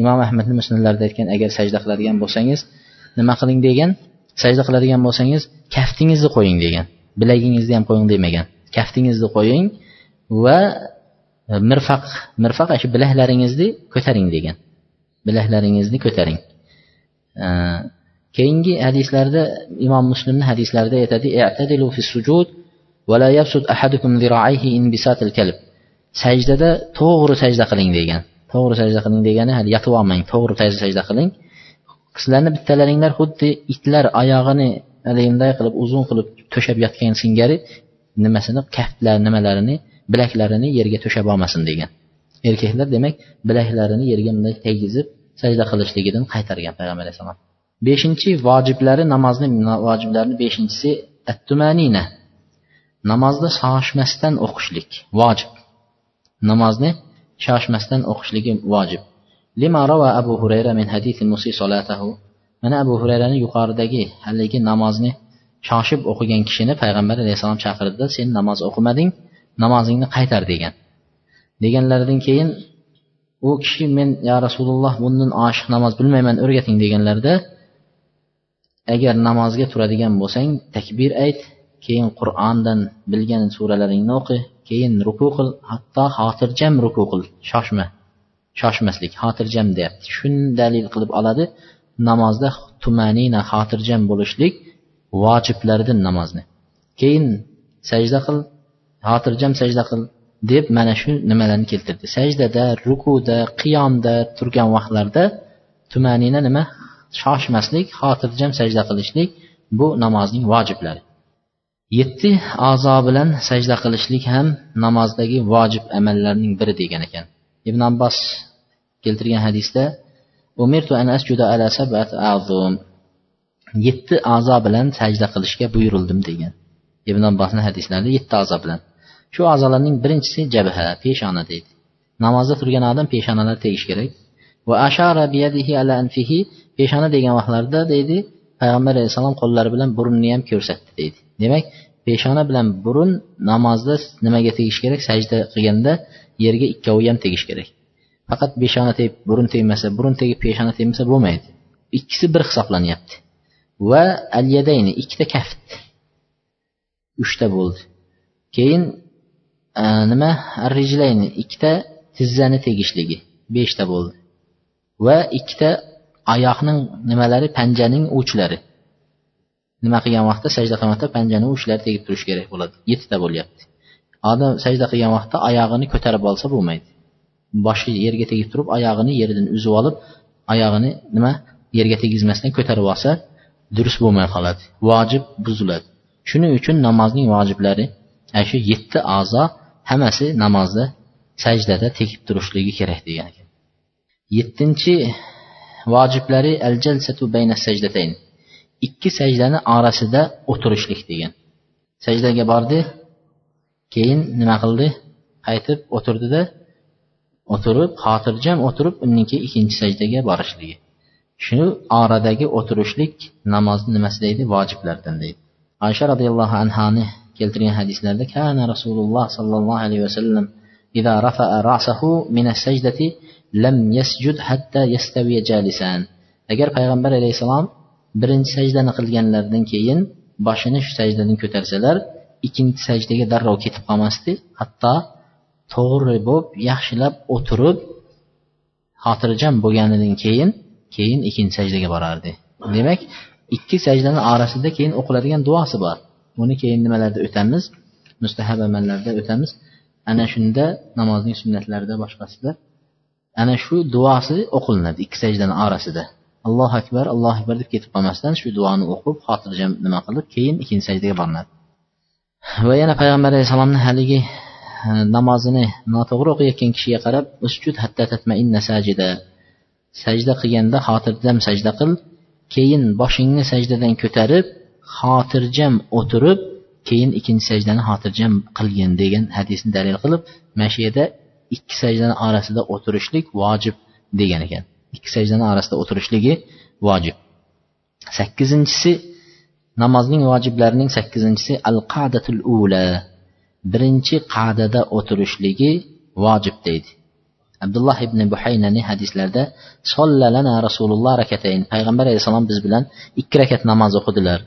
Imom ahmadni musnatlarida aytgan agar sajda qiladigan bo'lsangiz nima qiling degan? Sajda qiladigan bo'lsangiz kaftingizni qo'ying degan. Bilagingizni ham qo'ying demagan. Kaftingizni qo'ying va E, mirfaq mirfaq shu bilaklaringizni ko'taring degan. Bilaklaringizni ko'taring. E, keyingi hadislarda imom muslimni hadislarida aytadi sujud sajdada to'g'ri sajda qiling degan. To'g'ri sajda qiling degani hali yotib olmang to'g'ri sajda qiling. Sizlarni bittalaringlar xuddi itlar oyog'ini haligi qilib uzun qilib to'shab yotgan singari nimasini kaftlar nimalarini bilaklarini yerga to'shab olmasin degan. Erkaklar demak bilaklarini yerga bunday tegizib sajda qilishligidan qaytargan payg'ambar alayhissalom beshinchi vojiblari namozni vojiblarini beshinchisi attumanina. Namozni shoshmasdan o'qishlik vojib. Namozni shoshmasdan o'qishligi vojib. Lima rava abu hurayra min hadisi musi solatahu. Mana abu hurayrani yuqoridagi haligi namozni shoshib o'qigan kishini payg'ambar alayhissalom chaqirdida sen namoz o'qimading namozingni qaytar degan. Deganlaridan keyin u kishi men yo rasululloh bundan oshiq namoz bilmayman o'rgating deganlarida agar namozga turadigan bo'lsang takbir ayt keyin qur'ondan bilgan suralaringni o'qi keyin ruku qil hatto xotirjam ruku qil. Shoshma. Shoshmaslik xotirjam deyapti. Shuni dalil qilib oladi namozda tumanina xotirjam bo'lishlik vojiblardan namozni. Keyin sajda qil xotirjam sajda qil deb mana shu nimalarni keltirdi. Sajdada rukuda qiyomda turgan vaqtlarda tumanina nima? Shoshmaslik xotirjam sajda qilishlik bu namozning vojiblari. Yetti a'zo bilan sajda qilishlik ham namozdagi vojib amallarning biri degan ekan. Ibn abbos keltirgan hadisda umirtu an asjuda ala sabat a'zum. Yetti a'zo bilan sajda qilishga buyurildim degan. Ibn abbosni hadislarida yetti a'zo bilan. Shu a'zolarning birinchisi jabha peshona deydi. Namozda turgan odam peshonalar tegish kerak. Va ashara biyadihi ala anfihi peshona degan vaqtlarda deydi payg'ambar alayhissalom qo'llari bilan burunni ham ko'rsatdi deydi. Demak peshona bilan burun namozda nimaga tegish kerak? Sajda qilganda yerga ikkovi ham tegish kerak. Faqat peshona tegib burun tegmasa burun tegib peshona tegmasa bo'lmaydi. Ikkisi bir hisoblanyapti. Va al yadayni ikkita kaft uchta bo'ldi. Keyin Э, nima? Arrijlayni ikkita tizzani tegishligi. Beshta bo'ldi. Va ikkita oyoqning nimalari? Panjaning uchlari nima qilgan vaqtda? Sajda qilgan vaqtda panjani uchlari tegib turishi kerak bo'ladi. Yettita bo'lyapti. Odam sajda qilgan vaqtda oyog'ini ko'tarib olsa bo'lmaydi. Boshi yerga tegib turib oyog'ini yerdan uzib olib oyog'ini nima? Yerga tegizmasdan ko'tarib olsa durust bo'lmay qoladi. Vojib buziladi. Shuning uchun namozning vojiblari ana shu yetti a'zo hammasi namozda sajdada tekib turishligi kerak degan ekan. Yettinchi vojiblari al jalsatu bayna sajdatayn ikki sajdani orasida o'tirishlik degan. Sajdaga bordi keyin nima qildi? Qaytib o'tirdida o'tirib xotirjam o'tirib undan keyin ikkinchi sajdaga borishligi. Shu oradagi o'tirishlik namozni nimasi deydi? Vojiblardan deydi. Oysha roziyallohu anhoni keltirgan hadislarda kana rasululloh sollallohu alayhi vasallam إذا رفع رأسه من السجدة لم يسجد حتى يستوي جالسا agar payg'ambar alayhissalom birinchi sajdani qilganlaridan keyin boshini shu sajdadan ko'tarsalar ikkinchi sajdaga darrov ketib qolmasdi hatto to'g'ri bo'lib yaxshilab o'tirib xotirjam bo'lganidan keyin keyin ikkinchi sajdaga borardi demak ikki sajdani orasida keyin o'qiladigan duosi bor Uni keyin nimalarda o'tamiz? Mustahab amallarda o'tamiz. Ana shunda namozning sunnatlarida boshqasida. Ana shu duosi o'qilinadi ikki sajdani orasida. Allohu akbar allohu akbar deb ketib qolmasdan shu duoni o'qib xotirjam nima qilib keyin ikkinchi sajdaga borinadi. Va yana payg'ambar alayhissalomni haligi e, namozini noto'g'ri o'qiyotgan kishiga qarab usjud hatta tatmainna sajida. Sajda qilganda xotirjam sajda qil keyin boshingni sajdadan ko'tarib xotirjam o'tirib keyin ikkinchi sajdani xotirjam qilgin degan hadisni dalil qilib mana shu yerda ikki sajdani orasida o'tirishlik vojib degan ekan. Ikki sajdani orasida o'tirishligi vojib. Sakkizinchisi namozning vojiblarining sakkizinchisi al qadatul ula birinchi qadada o'tirishligi vojib deydi. Abdulloh ibn buhaynani hadislarda sollalana rasululloh rakatayn payg'ambar alayhissalom biz bilan ikki rakat namoz o'qidilar.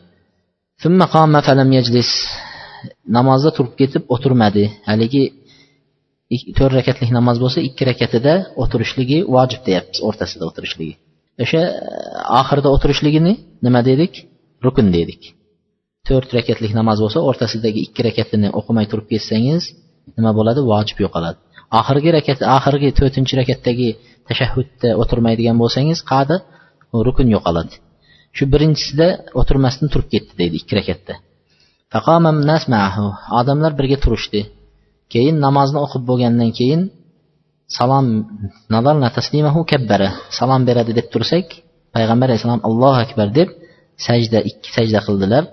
Namozda turib ketib o'tirmadi. Haligi to'rt rakatlik namoz bo'lsa ikki rakatida o'tirishligi vojib deyapmiz o'rtasida o'tirishligi. O'sha e, oxirida o'tirishligini nima dedik? Rukn dedik. To'rt rakatlik namoz bo'lsa o'rtasidagi ikki rakatini o'qimay turib ketsangiz nima bo'ladi? Vojib yo'qoladi. Oxirgi rakat oxirgi to'rtinchi rakatdagi tashahhudda o'tirmaydigan bo'lsangiz qadi rukn yo'qoladi. Shu birinchisida o'tirmasdan turib ketdi deydi ikki rakatda. Odamlar birga turishdi. Keyin namozni o'qib bo'lgandan keyin salom taslimahu kabbara. Salom beradi deb tursak payg'ambar alayhissalom allohu akbar deb sajda ikki sajda qildilar.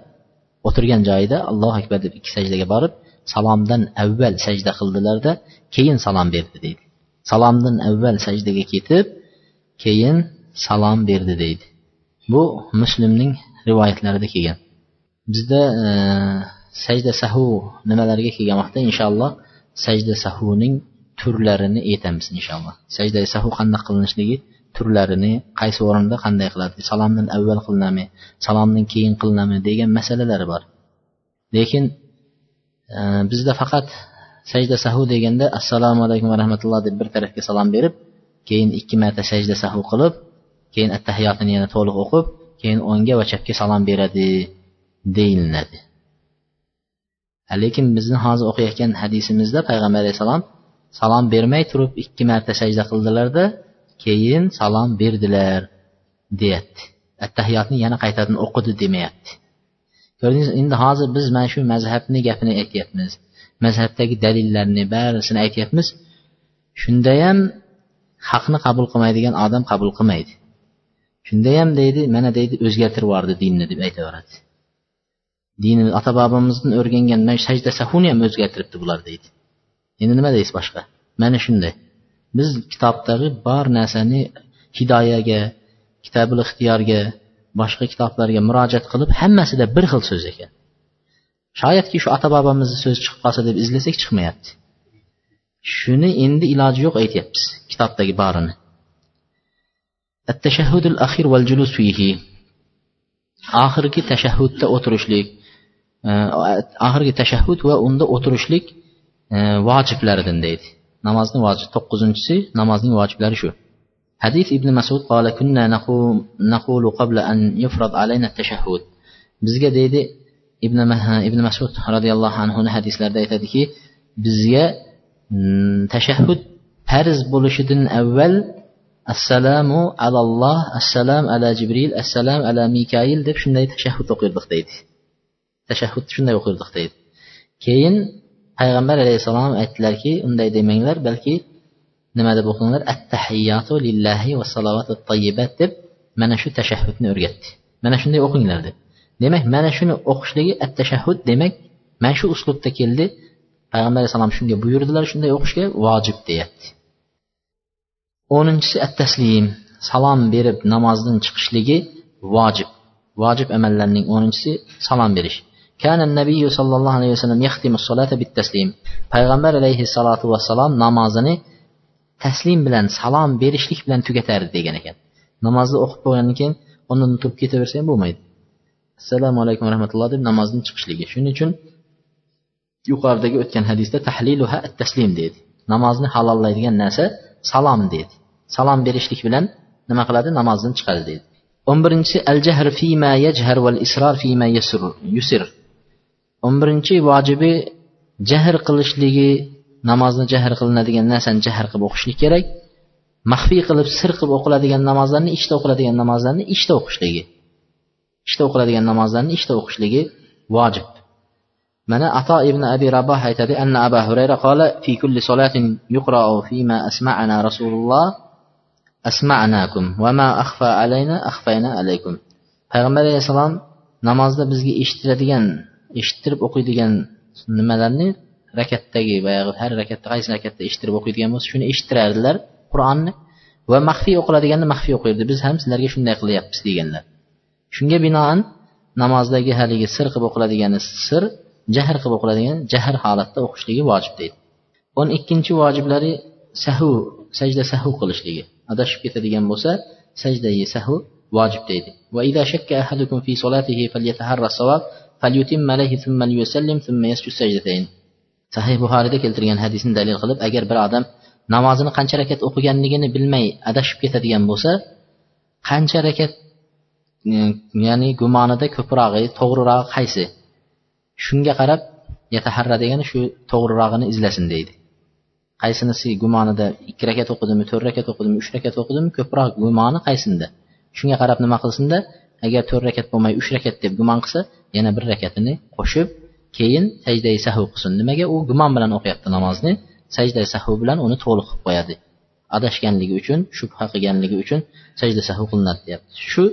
O'tirgan joyida allohu akbar deb ikki sajdaga borib salomdan avval sajda qildilarda keyin salom berdi deydi. Salomdan avval sajdaga ketib keyin salom berdi deydi. Bu muslimning rivoyatlarida kelgan. Bizda e, sajda sahu nimalarga kelgan vaqtda inshaalloh sajda sahuning turlarini aytamiz inshaalloh. Sajda sahu qanday qilinishligi turlarini qaysi o'rinda qanday qiladi salomdan avval qilinami salomdan keyin qilinami degan masalalar bor. Lekin e, bizda faqat sajda sahu deganda assalomu alaykum va rahmatulloh deb bir tarafga salom berib keyin ikki marta sajda sahu qilib keyin attahiyotini yana to'liq o'qib keyin o'ngga va chapga salom beradi deyilinadi lekin bizni hozir o'qiyotgan hadisimizda payg'ambar alayhissalom salom bermay turib ikki marta sajda qildilarda keyin salom berdilar deyapti. Attahiyotni yana qaytadan o'qidi demayapti. Ko'rdingizmi endi hozir biz mana shu mazhabni gapini aytyapmiz. Mazhabdagi dalillarni barisini aytyapmiz. Shundayam haqni qabul qilmaydigan odam qabul qilmaydi. Shundayam deydi mana deydi o'zgartirib yubordi dinni deb aytaveradi. Dini ota bobomizdan o'rgangan mana sajda sahuni ham o'zgartiribdi bular deydi. Endi nima deysiz boshqa? Mana shunday. Biz kitobdagi bor narsani hidoyaga kitabul ixtiyorga boshqa kitoblarga murojaat qilib hammasida bir xil so'z ekan. Shoyatki shu ota bobomizni so'zi chiqib qolsa deb izlasak chiqmayapti. Shuni endi iloji yo'q aytyapmiz kitobdagi borini tashahhudul axir val julus fihi oxirgi tashahhudda o'tirishlik oxirgi tashahhud va unda o'tirishlik vojiblaridan deydi namozni vojib to'qqizinchisi namozning vojiblari shu hadis ibn masud qola kunna naqulu qabla an yufrad alayna tashahhud bizga deydi ibn ibn masud roziyallohu anhuni hadislarida aytadiki bizga tashahhud farz bo'lishidan avval Əssəlamu əlallah, əssəlam ələ Cibril, əssəlam ələ Mikail deyib şunday təşəhhüd oxuyurduq deyildi. Təşəhhüd şunday oxuyurduq deyildi. Keyin Peyğəmbər əleyhissalam etdilər ki, unday deməyinlər, bəlkə nima deb oxunurlar? Ət-təhiyyatu lillahi və salavatut tayyibat deyib mənə şu təşəhhüdünü öyrətdi. Mənə şunday oxuyunlar dedi. Demək, mənə şunu oxuşluğu ət-təşəhhüd demək, mən şu uslubda keldi. Peyğəmbər əleyhissalam şunday buyurdular, şunday oxuşğa vacib deyətdi. 10-cusu ət-təslim, salam verib namazının çıxışlığı vacib. Vacib əməllərinin 10-cusu salam veriş. Kənən nəbiyyu sallallahu aleyhi ve sellem yəxtimu salata bit-təslim. Peyğəmbər əleyhissalatu vesselam namazını təslim bilən, salam verişlik bilən tükətərdi deyən ekan. Namazı oxub qoyandan keyin ondan tutub getə versən olmaydı. Assalamu alaykum və rahmetullah deyib namazın çıxışlığı. Şunun üçün yuqarıdakı ötən hədisdə tahliluha at-təslim deyildi. Namazını halallaydigan narsa salom deydi salom berishlik bilan nima qiladi? Namozdan chiqadi deydi. O'n birinchisi al jahr fima yajhar val isror fima yusir. O'n birinchi vojibi jahr qilishligi namozni jahr qilinadigan narsani jahr qilib o'qishlik kerak. Maxfiy qilib sir qilib o'qiladigan namozlarni ichda o'qiladigan namozlarni ichda o'qishligi. Ichda o'qiladigan namozlarni ichda o'qishligi vojib. Mana ato ibn abi raboh aytadi anna abu hurayra qola fi kulli solatin yuqra'u fima asma'ana rasululloh. Asma'nakum va ma akhfa alayna akhfayna alaykum. Payg'ambar alayhissalom namozda bizga eshittiradigan eshittirib o'qiydigan nimalarni rakatdagi boyagi har rakatda qaysi rakatda eshittirib o'qiydigan bo'lsa shuni eshittirardilar qur'onni. Va maxfiy o'qiladiganni maxfiy o'qirdi biz ham sizlarga shunday qilyapmiz deganlar. Shunga binoan namozdagi haligi sir qilib o'qiladigani sir jahr qilib o'qiladigan jahr holatda o'qishligi vojib deydi. O'n ikkinchi vojiblari sahu sajda sahu qilishligi. Adashib ketadigan bo'lsa sajdayi sahu vojib deydi. Va shakka ahadukum fi solatihi thumma yusallim thumma sajdatayn sahih buxoriyda keltirgan hadisni dalil qilib agar bir odam namozini qancha rakat o'qiganligini bilmay adashib ketadigan bo'lsa qancha rakat e, ya'ni gumonida ko'prog'i to'g'rirog'i qaysi? Shunga qarab yataharra degani shu to'g'rirog'ini izlasin deydi. Qaysinisi gumonida ikki rakat o'qidimi to'rt rakat o'qidimi uch rakat o'qidimi ko'proq gumoni qaysinda shunga qarab nima qilsinda? Agar to'rt rakat bo'lmay uch rakat deb gumon qilsa yana bir rakatini qo'shib keyin sajdai sahu qilsin. Nimaga? U gumon bilan o'qiyapti namozni. Sajda sahu bilan uni to'liq qilib qo'yadi. Adashganligi uchun shubha qilganligi uchun sajda sahu qilinadi deyapti. Shu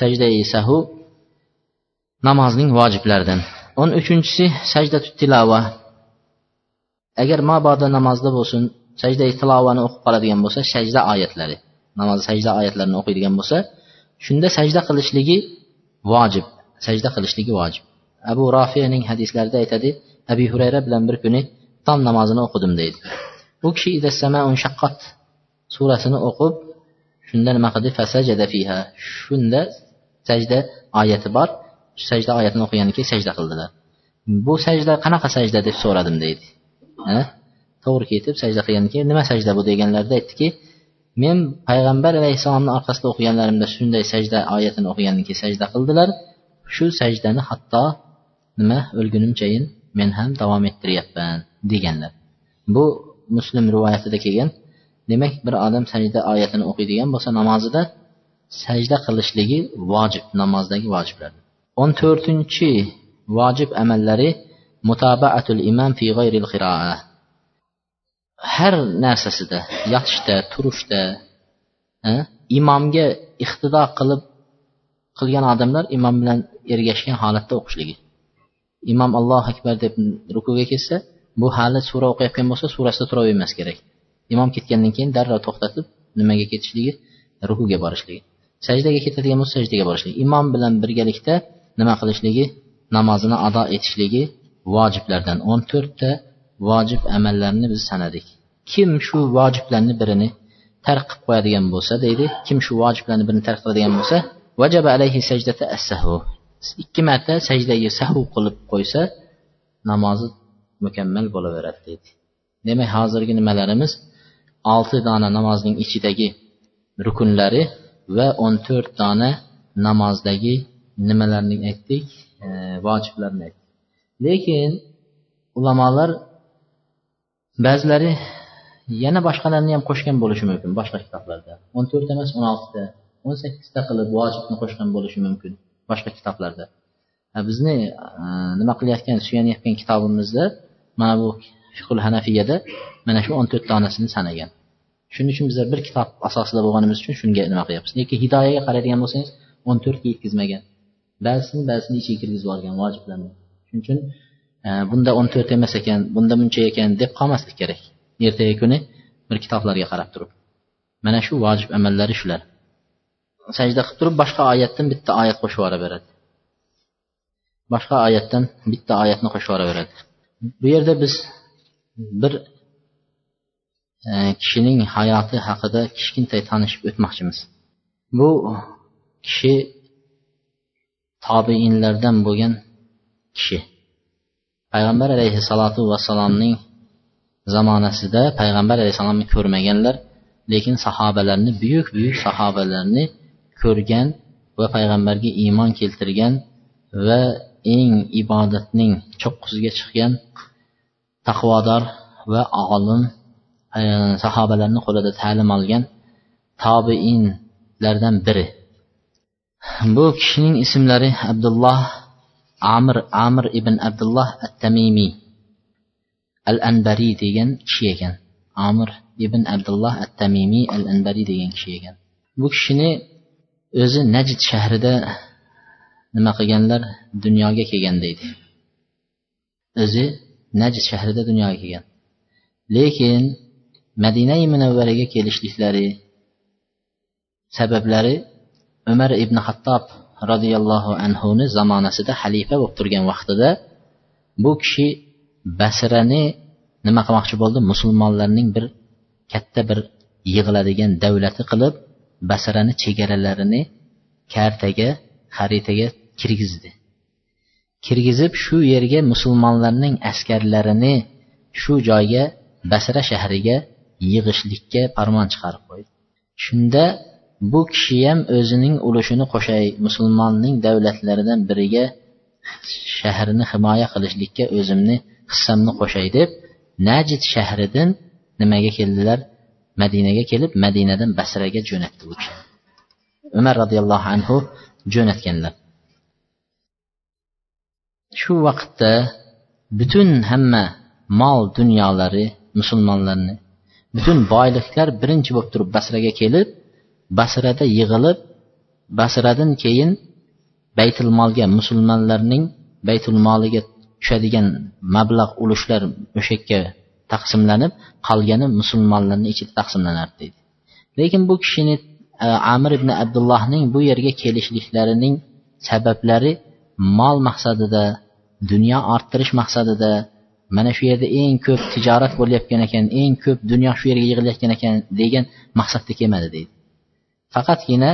sajdai sahu namozning vojiblaridan. O'n uchinchisi sajda tilova agar mabodo namozda bo'lsin sajda tilovani o'qib qoladigan bo'lsa sajda oyatlari namoz sajda oyatlarini o'qiydigan bo'lsa shunda sajda qilishligi vojib. Sajda qilishligi vojib. Abu rofiyaning hadislarida aytadi abi hurayra bilan bir kuni tom namozini o'qidim deydi. U kishi shaqqat surasini o'qib shunda nima qildi? Fasajada fiha shunda sajda oyati bor. Sajda oyatini o'qigandan keyin sajda qildilar. Bu sajda qanaqa sajda? deb so'radim deydi. To'g'ri ketib sajda qilgandan keyin nima sajda bu deganlarida aytdiki men payg'ambar alayhissalomni orqasida o'qiganlarimda shunday sajda oyatini o'qigandan keyin sajda qildilar. Shu sajdani hatto nima o'lgunimchayin men ham davom ettiryapman deganlar. Bu muslim rivoyatida kelgan demak bir odam sajda oyatini o'qiydigan bo'lsa namozida sajda qilishligi vojib namozdagi vojiblar o'n to'rtinchi vojib amallari mutabaatul imom fi g'ayril qiroa har narsasida yotishda turishda imomga iqtido qilib qilgan odamlar imom bilan ergashgan holatda o'qishligi. Imom allohu akbar deb rukuga ketsa bu hali sura o'qiyotgan bo'lsa surasida turavermas kerak. Imom ketgandan keyin darrov to'xtatib nimaga ketishligi rukuga borishligi. Sajdaga ketadigan bo'lsa sajdaga borishligi. Imom bilan birgalikda nima qilishligi namozini ado etishligi vojiblardan o'n to'rtta vojib amallarni biz sanadik. Kim shu vojiblarni birini tark qilib qo'yadigan bo'lsa deydi kim shu vojiblarni birini tark qiladigan bo'lsa vajaba alayhi sajdata assahu ikki marta sajdaga sahu qilib qo'ysa namozi mukammal bo'laveradi deydi. Demak hozirgi nimalarimiz? Olti dona namozning ichidagi rukunlari va o'n to'rt dona namozdagi nimalarni aytdik? E, vojiblarni aytdik. Lekin ulamolar ba'zilari yana boshqalarni ham qo'shgan bo'lishi mumkin boshqa kitoblarda. O'n to'rt emas o'n oltita o'n sakkizta qilib vojibni qo'shgan bo'lishi mumkin boshqa kitoblarda. Bizni e, nima qilayotgan suyanayotgan kitobimizda mana bu fiqul hanafiyada mana shu o'n to'rt donasini sanagan. Shuning uchun bizlar bir kitob asosida bo'lganimiz uchun shunga nima qilyapmiz? Lekin hidoyaga qaraydigan bo'lsangiz o'n to'rtga yetkazmagan. Ba'zisini ba'zisini ichiga kirgizib yuborgan vojiblarni. Shuning uchun e, bunda o'n to'rt emas ekan bunda buncha ekan deb qolmaslik kerak. Ertaga kuni bir kitoblarga qarab turib. Mana shu vojib amallari shular. Sajda qilib turib boshqa oyatdan bitta oyat qo'shib yuboraveradi boshqa oyatdan bitta oyatni qo'shib yuboraveradi bu yerda biz bir e, kishining hayoti haqida kichkintay tanishib o'tmoqchimiz. Bu kishi tobeinlardan bo'lgan kishi. Payg'ambar alayhissalotu vassalomning zamonasida payg'ambar alayhissalomni ko'rmaganlar lekin sahobalarni buyuk buyuk sahobalarni ko'rgan va payg'ambarga iymon keltirgan va eng ibodatning cho'qqisiga chiqqan taqvodor va olim sahobalarni qo'lida ta'lim olgan tobeinlardan biri. Bu kishining ismlari abdulloh amir amir ibn abdulloh at tamimiy al anbariy degan kishi ekan. Amir ibn abdulloh at tamimiy al anbariy degan kishi ekan. Bu kishini o'zi najd shahrida nima qilganlar? Dunyoga kelgan deydi. O'zi najd shahrida dunyoga kelgan. Lekin madinai munavvaraga kelishliklari sabablari umar ibn hattob roziyallohu anhuni zamonasida xalifa bo'lib turgan vaqtida bu kishi basrani nima qilmoqchi bo'ldi? Musulmonlarning bir katta bir yig'iladigan davlati qilib basrani chegaralarini kartaga xaritaga kirgizdi. Kirgizib shu yerga musulmonlarning askarlarini shu joyga basra shahriga yig'ishlikka farmon chiqarib qo'ydi. Shunda bu kishiyam o'zining ulushini qo'shay musulmonning davlatlaridan biriga shahrini himoya qilishlikka o'zimni hissamni qo'shay deb najid shahridan nimaga keldilar? Madinaga kelib madinadan basraga jo'natdi u kishi. Umar roziyallohu anhu jo'natganlar. Shu vaqtda butun hamma mol dunyolari musulmonlarni butun boyliklar birinchi bo'lib turib basraga kelib basrada yig'ilib basradan keyin baytul molga musulmonlarning baytul moliga tushadigan mablag' ulushlar o'sha yerga taqsimlanib qolgani musulmonlarni ichida taqsimlanardi deydi. Lekin bu kishini e, amir ibn abdullohning bu yerga kelishliklarining sabablari mol maqsadida dunyo orttirish maqsadida mana shu yerda eng ko'p tijorat bo'layotgan ekan eng ko'p dunyo shu yerga yig'ilayotgan ekan degan maqsadda kelmadi deydi. Faqatgina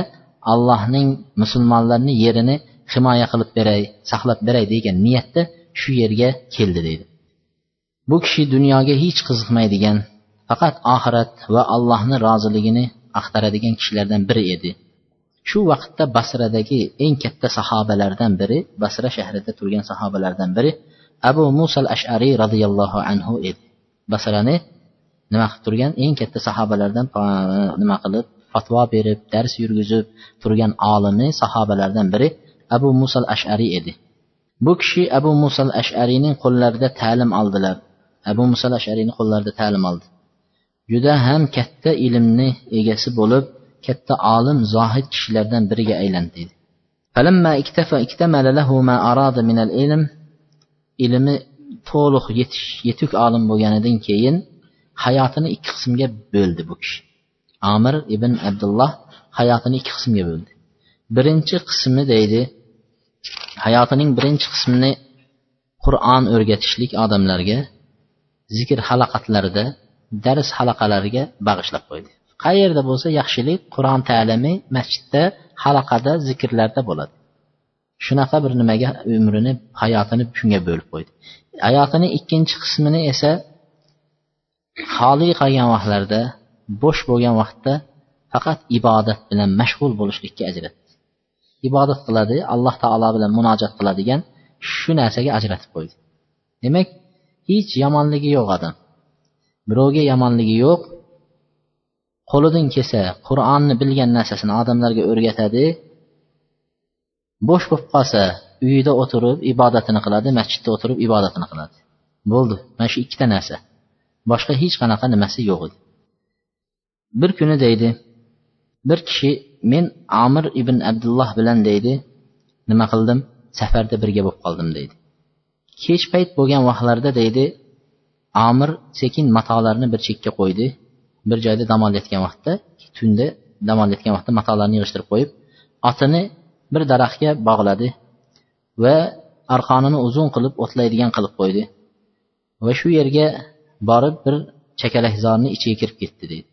allohning musulmonlarni yerini himoya qilib beray saqlab beray degan niyatda shu yerga keldi deydi. Bu kishi dunyoga hech qiziqmaydigan faqat oxirat va allohni roziligini axtaradigan kishilardan biri edi. Shu vaqtda basradagi eng katta sahobalardan biri basra shahrida turgan sahobalardan biri abu musal ashariy roziyallohu anhu edi. Basrani nima qilib turgan? Eng katta sahobalardan nima qilib fatvo berib dars yurgizib turgan olimi sahobalardan biri abu musal ashariy edi. Bu kishi abu musal ashariyning qo'llarida ta'lim oldilar. Abu musal ashariyni qo'llarida ta'lim oldi. Juda ham katta ilmni egasi bo'lib katta olim zohid kishilardan biriga aylandi ilmi to'liq yetuk olim bo'lganidan keyin hayotini ikki qismga bo'ldi bu kishi. Amir ibn abdulloh hayotini ikki qismga bo'ldi. Birinchi qismi deydi hayotining birinchi qismini qur'on o'rgatishlik odamlarga zikr halaqatlarida dars halaqalariga bag'ishlab qo'ydi. Qayerda bo'lsa yaxshilik qur'on ta'limi masjidda halaqada zikrlarda bo'ladi. Shunaqa bir nimaga umrini hayotini shunga bo'lib qo'ydi. Hayotini ikkinchi qismini esa xoli qolgan vaqtlarda bo'sh bo'lgan vaqtda faqat ibodat bilan mashg'ul bo'lishlikka ajratdi. Ibodat qiladi alloh taolo bilan munojat qiladigan shu narsaga ajratib qo'ydi. Demak hech yomonligi yo'q odam. Birovga yomonligi yo'q qo'lidan kelsa qur'onni bilgan narsasini odamlarga o'rgatadi bo'sh bo'lib qolsa uyida o'tirib ibodatini qiladi masjidda o'tirib ibodatini qiladi. Bo'ldi. Mana shu ikkita narsa. Boshqa hech qanaqa nimasi yo'q edi. Bir kuni deydi bir kishi men amir ibn abdulloh bilan deydi nima qildim? Safarda birga bo'lib qoldim deydi. Kech payt bo'lgan vaqtlarda deydi amir sekin matolarni bir chekka qo'ydi. Bir joyda dam olayotgan vaqtda tunda dam olayotgan vaqtda matolarni yig'ishtirib qo'yib otini bir daraxtga bog'ladi va arqonini uzun qilib o'tlaydigan qilib qo'ydi. Va shu yerga borib bir chakalakzorni ichiga kirib ketdi deydi.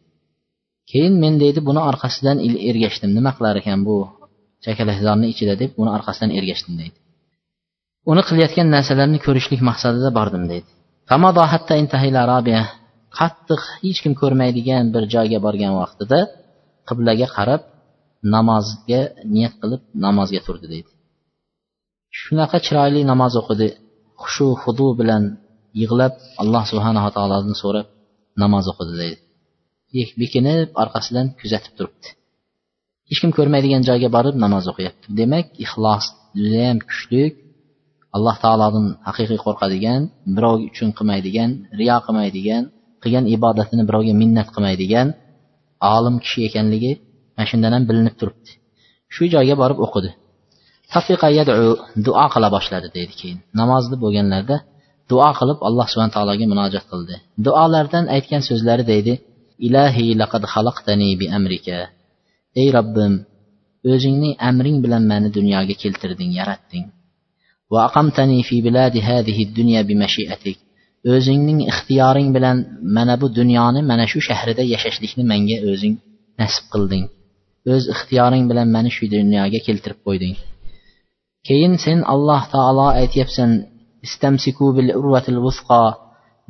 Keyin men deydi buni orqasidan ergashdim. Nima qilar ekan bu chakalakzorni ichida deb uni orqasidan ergashdim deydi. Uni qilayotgan narsalarni ko'rishlik maqsadida bordim deydi. Qattiq hech kim ko'rmaydigan bir joyga borgan vaqtida qiblaga qarab namozga niyat qilib namozga turdi deydi. Shunaqa chiroyli namoz o'qidi xushu hudu bilan yig'lab alloh subhanava taolodan so'rab namoz o'qidi deydi. Bekinib orqasidan kuzatib turibdi. Hech kim ko'rmaydigan joyga borib namoz o'qiyapti. Demak ixlos judayam kuchli alloh taolodan haqiqiy qo'rqadigan birov uchun qilmaydigan riyo qilmaydigan qilgan ibodatini birovga minnat qilmaydigan olim kishi ekanligi mana shundan ham bilinib turibdi. Shu joyga borib o'qidi. Duo qila boshladi deydi keyin. Namozda bo'lganlarda duo qilib alloh subhana taologa munojat qildi. Duolardan aytgan so'zlari deydi ilahi laqad xalaqtani bi amrika ey robbim o'zingning amring bilan meni dunyoga keltirding yaratding. Va aqamtani fi biladi hadihi dunya bi mashiatik o'zingning ixtiyoring bilan mana bu dunyoni mana shu shahrida yashashlikni menga o'zing nasib qilding. O'z ixtiyoring bilan mani shu dunyoga keltirib qo'yding. Keyin sen alloh taolo aytyapsan istamsiku bil urvatil vusqo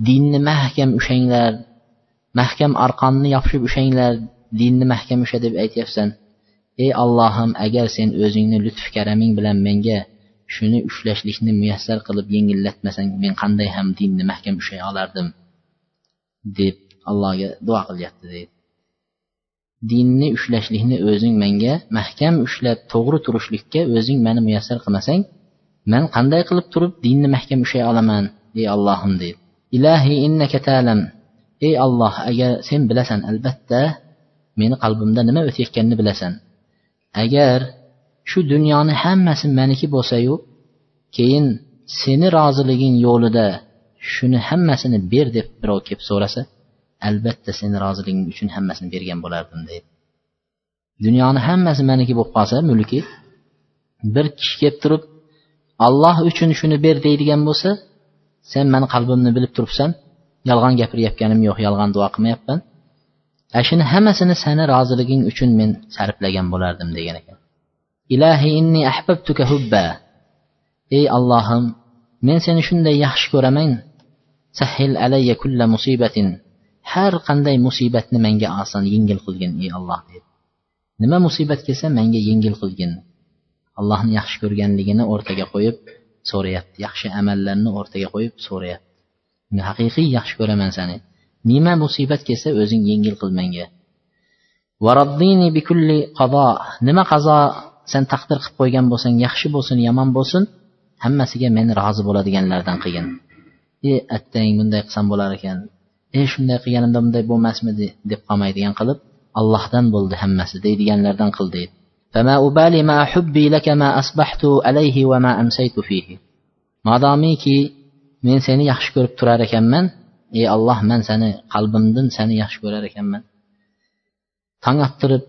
dinni mahkam ushanglar. Mahkam arqonni yopishib ushanglar dinni mahkam usha deb aytyapsan. Ey allohim agar sen o'zingni lutf karaming bilan menga shuni ushlashlikni muyassar qilib yengillatmasang men qanday ham dinni mahkam ushlay olardim deb allohga duo qilyapti deydi dinni ushlashlikni o'zing menga mahkam ushlab to'g'ri turishlikka o'zing mani muyassar qilmasang man qanday qilib turib dinni mahkam ushlay olaman ey allohim deydi ilahi innaka ta'lam ey alloh agar sen bilasan albatta meni qalbimda nima o'tayotganini bilasan. Agar shu dunyoni hammasi maniki bo'lsayu keyin seni roziliging yo'lida shuni hammasini ber deb birov kelib so'rasa albatta seni roziliging uchun hammasini bergan bo'lardim deydi. Dunyoni hammasi maniki bo'lib qolsa mulki bir kishi kelib turib alloh uchun shuni ber deydigan bo'lsa sen mani qalbimni bilib turibsan yolg'on gapirayotganim yo'q yolg'on duo qilmayapman. Ana shuni hammasini sani roziliging uchun men sarflagan bo'lardim degan ekan. Ilahi inni ahbabtuka hubba. Ey allohim men seni shunday yaxshi ko'raman sahil alayya kulla musibatin. Har qanday musibatni menga oson yengil qilgin ey alloh dedi nima musibat kelsa menga yengil qilgin. Allohni yaxshi ko'rganligini o'rtaga qo'yib so'rayapti. Yaxshi amallarni o'rtaga qo'yib so'rayapti. Men haqiqiy yaxshi ko'raman seni. Nima musibat kelsa o'zing yengil qil menga. Nima qazo sen taqdir qilib qo'ygan bo'lsang yaxshi bo'lsin yomon bo'lsin hammasiga meni rozi bo'ladiganlardan qilgin. E attang bunday qilsam bo'lar ekan. E shunday qilganimda bunday bo'lmasmidi deb qolmaydigan qilib allohdan bo'ldi hammasi deydiganlardan qil deydi. Madomiki men seni yaxshi ko'rib turar ekanman. Ey alloh man seni qalbimdan seni yaxshi ko'rar ekanman. Tong ottirib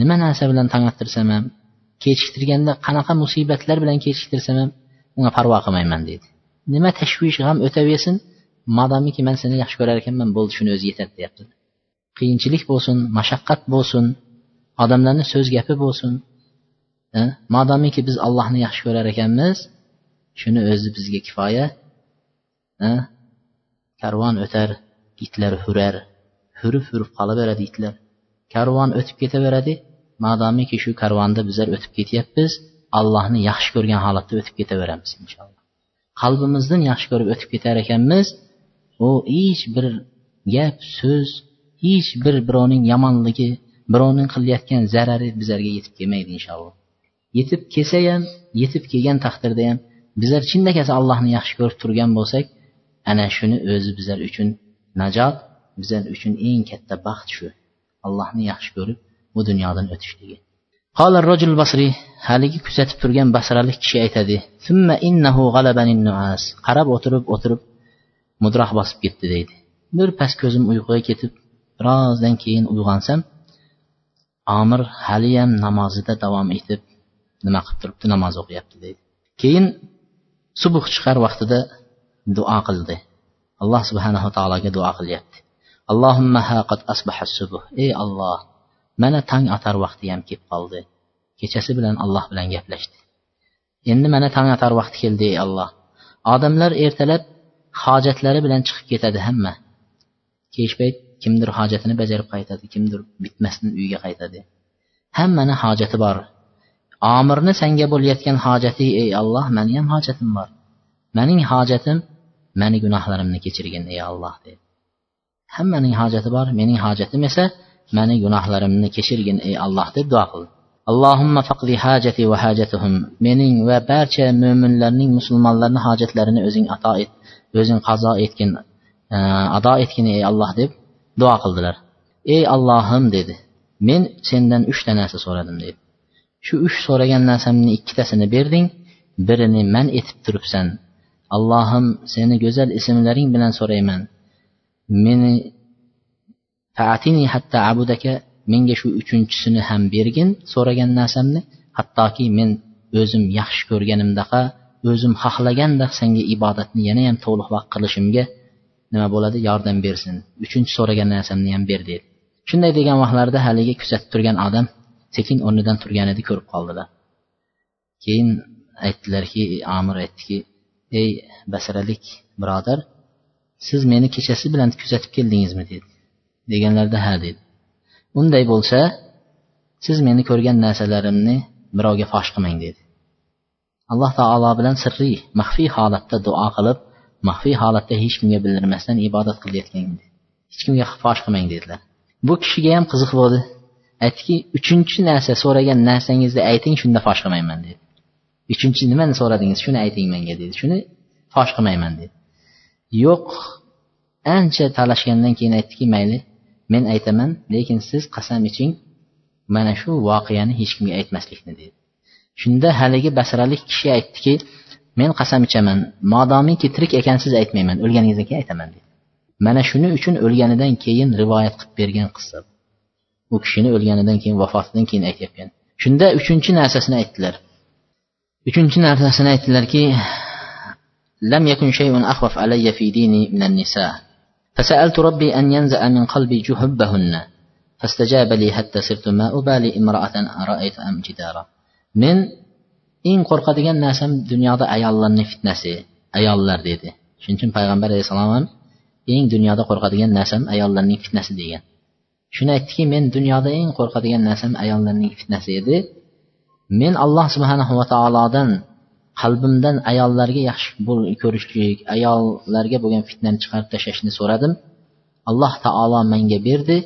nima narsa bilan tong ottirsam ham kechiktirganda qanaqa musibatlar bilan kechiktirsam ham unga parvo qilmayman deydi. Nima tashvish g'am o'taversin modomiki man seni yaxshi ko'rar ekanman bo'ldi shuni o'zi yetadi deyapti. Qiyinchilik bo'lsin mashaqqat bo'lsin odamlarni so'z gapi bo'lsin eh, modomiki biz allohni yaxshi ko'rar ekanmiz shuni o'zi bizga kifoya. Karvon o'tar itlar hurar hurib hurib qolaveradi itlar karvon o'tib ketaveradi madomiki shu karvonda bizlar o'tib ketyapmiz allohni yaxshi ko'rgan holatda o'tib ketaveramiz inshaalloh qalbimizdan yaxshi ko'rib o'tib ketar ekanmiz u hech bir gap so'z hech bir birovning yomonligi birovning qilayotgan zarari bizlarga yetib kelmaydi inshaalloh yetib kelsa ham yetib kelgan taqdirda ham bizlar chindan allohni yaxshi ko'rib turgan bo'lsak ana shuni o'zi bizlar uchun najot bizlar uchun eng katta baxt shu allohni yaxshi ko'rib bu dunyodan o'tishligi قال الرجل البصري haligi kuzatib turgan basralik kishi aytadi qarab o'tirib o'tirib mudroq bosib ketdi deydi bir pas ko'zim uyquga ketib birozdan keyin uyg'onsam omir haliyam namozida davom etib nima qilib turibdi namoz o'qiyapti deydi keyin subuh chiqar vaqtida duo qildi. Alloh subhanava taologa duo qilyapti. Allohimma qad asbaha subuh. Ey olloh mana tong otar vaqti ham kelib qoldi. Kechasi bilan alloh bilan gaplashdi. Endi mana tong otar vaqti keldi ey alloh. Odamlar ertalab hojatlari bilan chiqib ketadi hamma. Kech payt kimdir hojatini bajarib qaytadi kimdir bitmasdan uyiga qaytadi. Hammani hojati bor. Omirni senga bo'layotgan hojati ey alloh mani ham hojatim bor. Mening hojatim mani gunohlarimni kechirgin ey alloh dedi. Hammaning hojati bor mening hojatim esa mani gunohlarimni kechirgin ey alloh deb duo qildi. Allohimma faqdi hajati va hajatuhum. Mening va barcha mo'minlarning musulmonlarni hojatlarini o'zing ato et o'zing qazo etgin e, ado etgin ey alloh deb duo qildilar. Ey allohim dedi. Men sendan uchta narsa so'radim dedi. Shu uch so'ragan narsamni ikkitasini berding birini man etib turibsan. Allohim seni go'zal ismlaring bilan so'rayman. Meni faatini hatta abudaka menga shu uchinchisini ham bergin so'ragan narsamni hattoki men o'zim yaxshi ko'rganimdaqa o'zim xohlagandaq senga ibodatni yana ham to'liqroq qilishimga nima bo'ladi? Yordam bersin. Uchinchi so'ragan narsamni ham ber deydi. Shunday degan vaqtlarida haligi kuzatib turgan odam sekin o'rnidan turganini ko'rib qoldilar keyin aytdilarki amir aytdiki ey basralik birodar siz meni kechasi bilan kuzatib keldingizmi? dedi. Deganlarida ha dedi. Unday bo'lsa siz meni ko'rgan narsalarimni birovga fosh qilmang dedi. Alloh taolo bilan sirriy maxfiy holatda duo qilib maxfiy holatda hech kimga bildirmasdan ibodat qilayotgan hech kimga fosh qilmang dedilar. Bu kishiga ham qiziq bo'ldi. Aytdiki uchinchi narsa so'ragan narsangizni ayting shunda fosh qilmayman dedi. Uchinchi nimani so'radingiz? Shuni ayting menga dedi. Shuni fosh qilmayman dedi. Yo'q ancha talashgandan keyin aytdiki mayli men aytaman lekin siz qasam iching mana shu voqeani hech kimga aytmaslikni dedi. Shunda haligi basralik kishi aytdiki men qasam ichaman modomiki tirik ekansiz aytmayman o'lganingizdan keyin aytaman dedi. Mana shuning uchun o'lganidan keyin rivoyat qilib bergan qissa. U kishini o'lganidan keyin vafotidan keyin aytyapgan shunda uchinchi narsasini aytdilar. uchinchi narsasini aytdilarki لم يكن شيء أخوف علي في ديني من النساء فسألت ربي أن ينزع من قلبي جهبهن فاستجاب لي حتى صرت ما أبالي امرأة أرأيت أم جدارا من eng qo'rqadigan narsam dunyoda ayollarni fitnasi ayollar dedi shuning uchun payg'ambar alayhissalom ham eng dunyoda qo'rqadigan narsam ayollarning fitnasi degan shuni aytdiki men dunyoda eng qo'rqadigan narsam ayollarning fitnasi edi Men alloh subhanahu va taolodan qalbimdan ayollarga yaxshi ko'rishlik ayollarga bo'lgan fitnani chiqarib tashlashni so'radim. Alloh taolo menga berdi.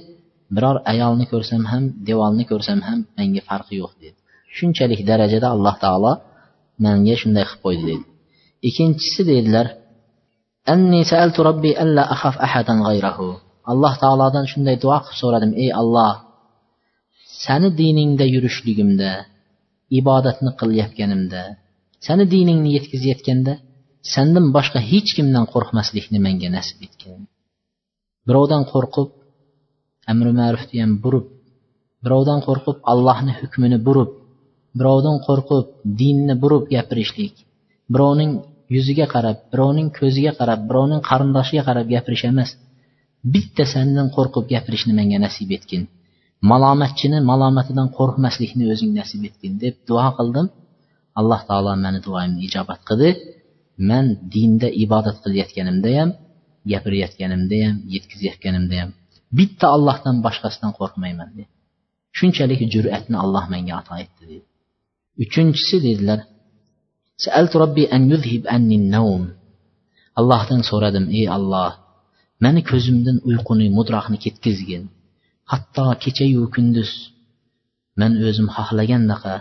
Biror ayolni ko'rsam ham devorni ko'rsam ham menga farqi yo'q dedi. Shunchalik darajada alloh taolo menga shunday qilib qo'ydi dedi. Ikkinchisi dedilar alloh taolodan shunday duo qilib so'radim ey alloh sani diningda yurishligimda ibodatni qilayotganimda sani diningni yetkazayotganda sandan boshqa hech kimdan qo'rqmaslikni menga nasib etgin birovdan qo'rqib amri ma'rufni ham burib birovdan qo'rqib allohni hukmini burib birovdan qo'rqib dinni burib gapirishlik birovning yuziga qarab birovning ko'ziga qarab birovning qarindoshiga qarab gapirish emas bitta sandan qo'rqib gapirishni menga nasib etgin. Malamətçinin malamətindən qorxmaslikni özün nəsib etdin deyib dua qıldım. Allah Taala məni duayımı icabət qıldı. Mən dində ibadət qılayotganimdəyəm, gapirayotganimdəyəm, yetkizayotganimdəyəm. Bitta Allahdan başqasından qorxmayman deyib. Şunchalik cürətni Allah mənə ata etdi deyib. Üçüncüsü dedilər: "Sa'altu Rabbi an yuzhib anni an-nawm." Allahdan so'radim: "Ey Allah, məni ko'zimdan uyquni, mudraqni ketkizgin." Hatto kechayu kunduz man o'zim xohlagandaqa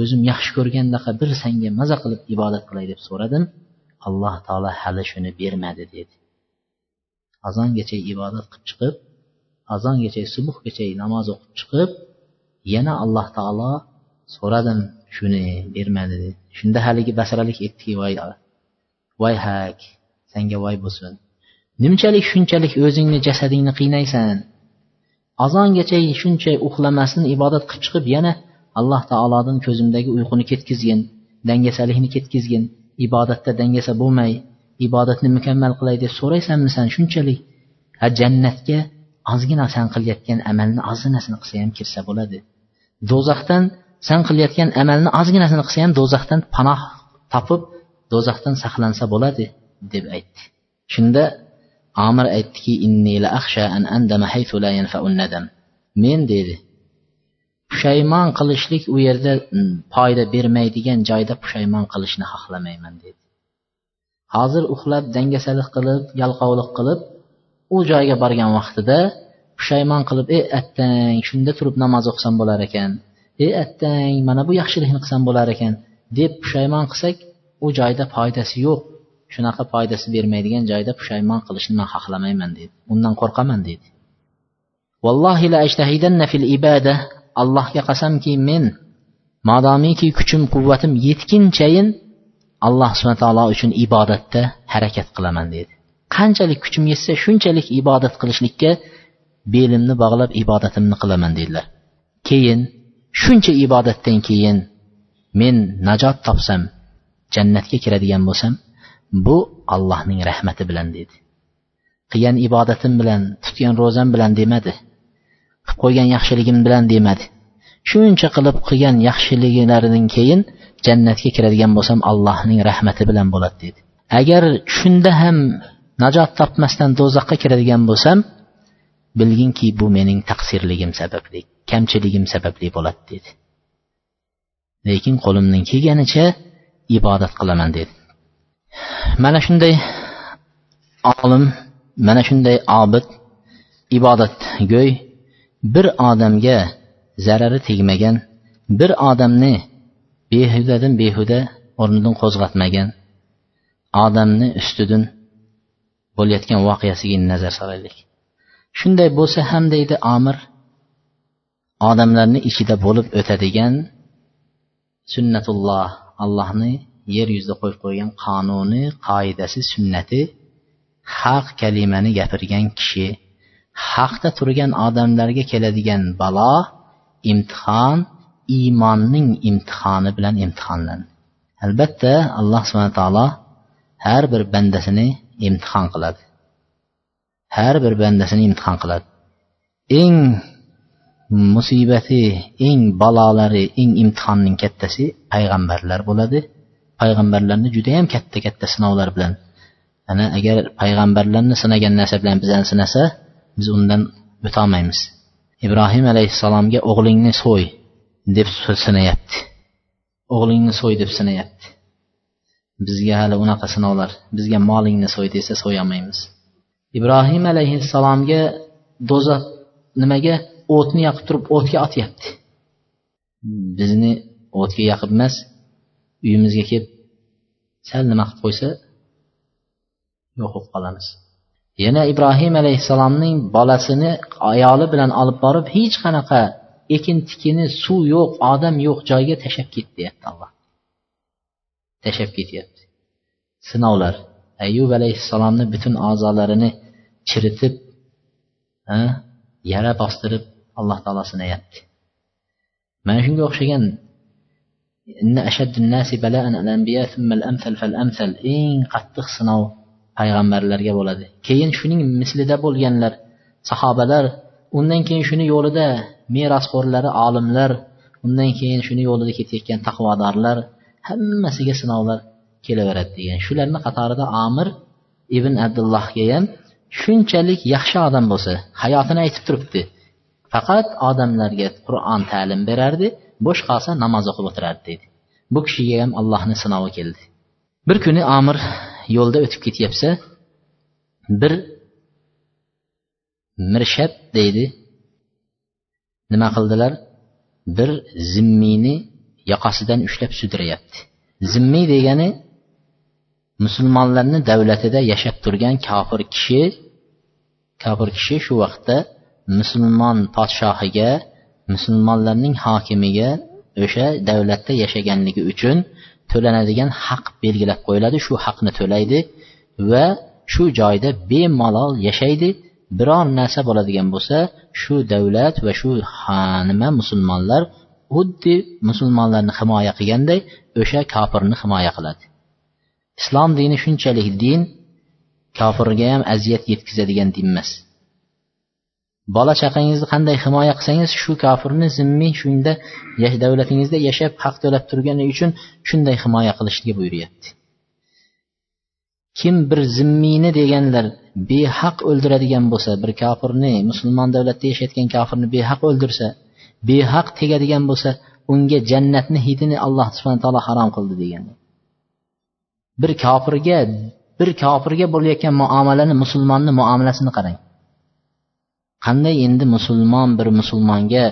o'zim yaxshi ko'rgandaqa bir sanga maza qilib ibodat qilay deb so'radim. Alloh taolo hali shuni bermadi dedi. Azongacha ibodat qilib chiqib azongacha subuhgacha namoz o'qib chiqib yana alloh taolo so'radim shuni bermadi dedi. Shunda haligi basralik aytdiki voy voy hak senga voy bo'lsin. Nimchalik shunchalik o'zingni jasadingni qiynaysan? Azongacha shuncha uxlamasdan ibodat qilib chiqib yana alloh taolodan ko'zimdagi uyquni ketkizgin dangasalikni ketkizgin. Ibodatda dangasa bo'lmay ibodatni mukammal qilay deb so'raysanmi san shunchalik? Ha jannatga ozgina san qilayotgan amalni ozginasini qilsa ham kirsa bo'ladi. Do'zaxdan san qilayotgan amalni ozginasini qilsa ham do'zaxdan panoh topib do'zaxdan saqlansa bo'ladi deb aytdi. Shunda omir aytdiki men dedi pushaymon qilishlik u yerda foyda bermaydigan joyda pushaymon qilishni xohlamayman dedi. Hozir uxlab dangasalik qilib yalqovlik qilib u joyga borgan vaqtida pushaymon qilib ey attang shunda turib namoz o'qisam bo'lar ekan. Ey attang mana bu yaxshilikni qilsam bo'lar ekan deb pushaymon qilsak u joyda foydasi yo'q. Shunaqa foydasi bermaydigan joyda pushaymon qilishni man xohlamayman dedi undan qo'rqaman dedi vallohi la ajtahidanna fil ibada. Allohga qasamki men modomiki kuchim quvvatim yetgunchayin alloh subhana taolo uchun ibodatda harakat qilaman dedi qanchalik kuchim yetsa shunchalik ibodat qilishlikka belimni bog'lab ibodatimni qilaman dedilar. Keyin shuncha ibodatdan keyin men najot topsam jannatga kiradigan bo'lsam bu allohning rahmati bilan dedi. Qilgan ibodatim bilan tutgan ro'zam bilan demadi. Qilib qo'ygan yaxshiligim bilan demadi. Shuncha qilib qilgan yaxshiliklaridan keyin jannatga kiradigan bo'lsam allohning rahmati bilan bo'ladi dedi. Agar shunda ham najot topmasdan do'zaxqa kiradigan bo'lsam bilginki bu mening taqsirligim sababli kamchiligim sababli bo'ladi dedi. Lekin qo'limdan kelganicha ibodat qilaman dedi. Mana shunday olim mana shunday obid ibodatgo'y bir odamga zarari tegmagan bir odamni behudadan behuda o'rnidan qo'zg'atmagan odamni ustidan bo'layotgan voqeasiga nazar solaylik shunday bo'lsa ham deydi omir odamlarni ichida bo'lib o'tadigan sunnatulloh allohni yer yuzida qo'yib qo'ygan qonuni qoidasi sunnati haq kalimani gapirgan kishi haqda turgan odamlarga keladigan balo imtihon iymonning imtihoni bilan imtihonlandi. Albatta alloh subhana taolo har bir bandasini imtihon qiladi. Har bir bandasini imtihon qiladi. Eng musibati eng balolari eng imtihonning kattasi payg'ambarlar bo'ladi. Payg'ambarlarni judayam katta katta sinovlar bilan. Ana agar payg'ambarlarni sinagan narsa bilan bizani sinasa biz undan o'tolmaymiz. Ibrohim alayhissalomga o'g'lingni so'y deb sinayapti. O'g'lingni so'y deb sinayapti. Bizga hali unaqa sinovlar bizga molingni so'y desa so'yolmaymiz. Ibrohim alayhissalomga do'zax nimaga? O'tni yoqib turib o'tga otyapti. Bizni o'tga yoqib emas uyimizga kelib sal nima qilib qo'ysa yo'q bo'lib qolamiz. Yana ibrohim alayhissalomning bolasini ayoli bilan olib borib hech qanaqa ekin tikini suv yo'q odam yo'q joyga tashlab ket deyapti alloh. Tashlab ketyapti. Sinovlar ayub alayhissalomni butun a'zolarini chiritib yara bostirib alloh taolo sinayapti mana shunga o'xshagan eng qattiq sinov payg'ambarlarga bo'ladi keyin shuning mislida bo'lganlar sahobalar undan keyin shuni yo'lida merosxo'rlari olimlar undan keyin shuni yo'lida ketayotgan taqvodorlar hammasiga sinovlar kelaveradi degan. Shularni qatorida omir ibn abdullohga ham shunchalik yaxshi odam bo'lsa hayotini aytib turibdi. Faqat odamlarga qur'on ta'lim berardi bo'sh qolsa namoz o'qib o'tirardi deydi. Bu kishiga ham allohni sinovi keldi. Bir kuni omir yo'lda o'tib ketyapsa bir mirshab deydi. Nima qildilar? Bir zimmiyni yoqasidan ushlab sudrayapti zimmiy degani musulmonlarni davlatida yashab turgan kofir kishi kofir kishi shu vaqtda musulmon podshohiga musulmonlarning hokimiga o'sha davlatda yashaganligi uchun to'lanadigan haq belgilab qo'yiladi shu haqni to'laydi va shu joyda bemalol yashaydi. Biror narsa bo'ladigan bo'lsa shu davlat va shu nima musulmonlar xuddi musulmonlarni himoya qilganday o'sha kofirni himoya qiladi. Islom dini shunchalik din kofirga ham aziyat yetkazadigan din emas. Bola chaqangizni qanday himoya qilsangiz shu kofirni zimmiy shunda davlatingizda yashab haq to'lab turgani uchun shunday himoya qilishga buyuryapti. Kim bir zimmiyni deganlar behaq o'ldiradigan bo'lsa bir kofirni musulmon davlatda yashayotgan kofirni behaq o'ldirsa behaq tegadigan bo'lsa unga jannatni hidini alloh subhana taolo harom qildi degan bir kofirga bir kofirga bo'layotgan muomalani musulmonni muomalasini qarang. Qanday endi musulmon bir musulmonga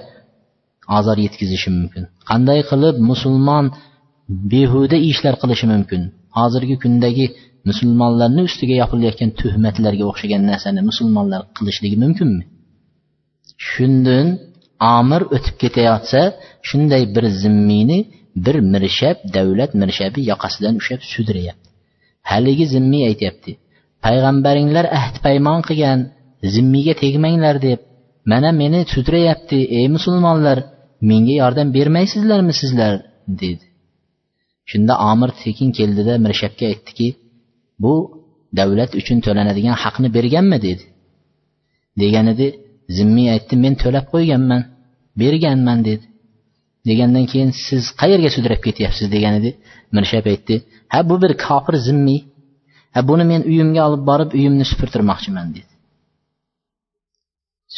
ozor yetkazishi mumkin? Qanday qilib musulmon behuda ishlar qilishi mumkin? Hozirgi kundagi musulmonlarni ustiga yopilayotgan tuhmatlarga o'xshagan narsani musulmonlar qilishligi mumkinmi? Shundan omir o'tib ketayotsa shunday bir zimmiyni bir mirshab davlat mirshabi yoqasidan ushlab sudrayapti haligi zimmiy aytyapti. Payg'ambaringlar ahd paymon qilgan zimmiyga tegmanglar deb mana meni sudrayapti ey musulmonlar menga yordam bermaysizlarmi sizlar? dedi. Shunda omir sekin keldida mirshabga aytdiki bu davlat uchun to'lanadigan haqni berganmi? dedi. Deganida zimmiy aytdi men to'lab qo'yganman berganman dedi. Degandan keyin siz qayerga sudrab ketyapsiz? degan edi mirshab aytdi ha bu bir kofir zimmiy ha buni men uyimga olib borib uyimni supurtirmoqchiman dedi.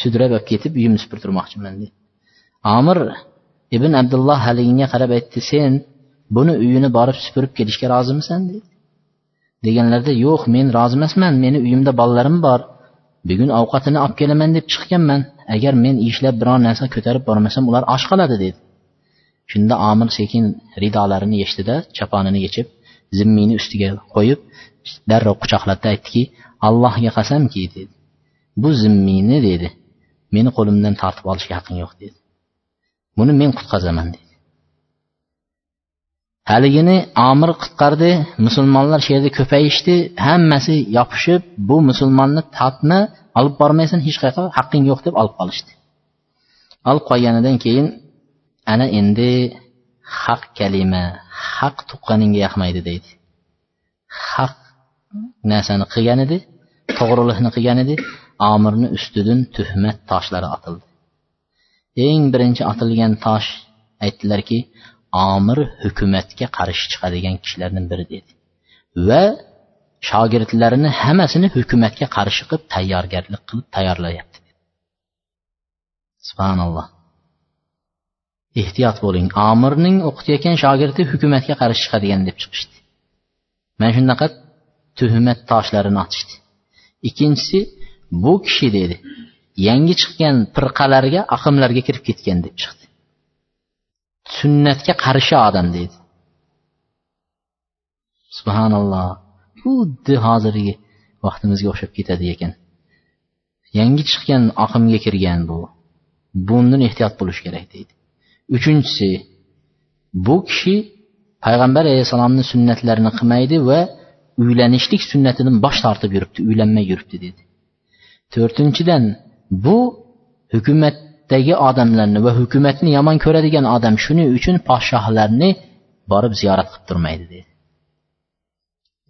Sudrab olib ketib uyimni supurtirmoqchiman dedi. Omir ibn abdulloh haligiga qarab aytdi sen buni uyini borib supurib kelishga rozimisan dedi. Deganlarida yo'q men rozi emasman meni uyimda bolalarim bor. Bugun ovqatini olib kelaman deb chiqqanman agar men ishlab biror narsa ko'tarib bormasam ular och qoladi dedi. Shunda omir sekin ridolarini yechdida chaponini yechib zimmiyni ustiga qo'yib darrov quchoqlab aytdiki allohga qasamki dedi. Bu zimmiyni dedi meni qo'limdan tortib olishga haqqing yo'q dedi. Buni men qutqazaman dedi. Haligini omir qutqardi musulmonlar shu yerda ko'payishdi hammasi yopishib bu musulmonni tortma olib bormaysan hech qayerqa haqqing yo'q deb olib qolishdi. Olib qolganidan keyin ana endi haq kalima haq tuqqaningga yoqmaydi deydi. Haq narsani qilgan edi to'g'rilikni qilgan edi omirni ustidan tuhmat toshlari otildi. Eng birinchi otilgan tosh aytdilarki omir hukumatga qarshi chiqadigan kishilardan biri dedi. Va shogirdlarini hammasini hukumatga qarshi qilib tayyorgarlik qilib tayyorlayapti subhanalloh. Ehtiyot bo'ling. Omirning o'qitayotgan shogirdi hukumatga qarshi chiqadigan deb chiqishdi. Mana shunaqa tuhmat toshlarini otishdi. Ikkinchisi bu kishi dedi yangi chiqqan firqalarga ahimlarga kirib ketgan deb chiqdi. Sunnatga qarshi odam deydi subhanalloh xuddi hozirgi vaqtimizga o'xshab ketadi ekan. Yangi chiqqan oqimga kirgan bu bundan ehtiyot bo'lish kerak deydi uchinchisi bu kishi payg'ambar alayhissalomni sunnatlarini qilmaydi va uylanishlik sunnatidan bosh tortib yuribdi uylanmay yuribdi dedi. To'rtinchidan bu hukumatdagi odamlarni va hukumatni yomon ko'radigan odam shuning uchun podshohlarni borib ziyorat qilib turmaydi dedi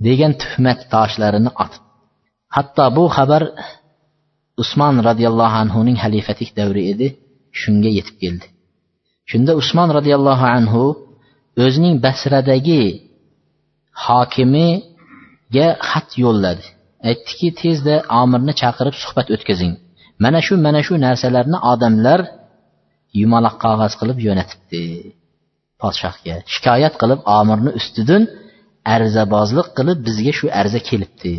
degan tuhmat toshlarini otib. Hatto bu xabar usmon roziyallohu anhuning xalifalik davri edi shunga yetib keldi. Shunda usmon roziyallohu anhu o'zining basradagi hokimiga xat yo'lladi. Aytdiki tezda omirni chaqirib suhbat o'tkazing. Mana shu mana shu narsalarni odamlar yumaloq qog'oz qilib jo'natibdi podshohga shikoyat qilib omirni ustidan arzabozlik qilib bizga shu arza kelibdi.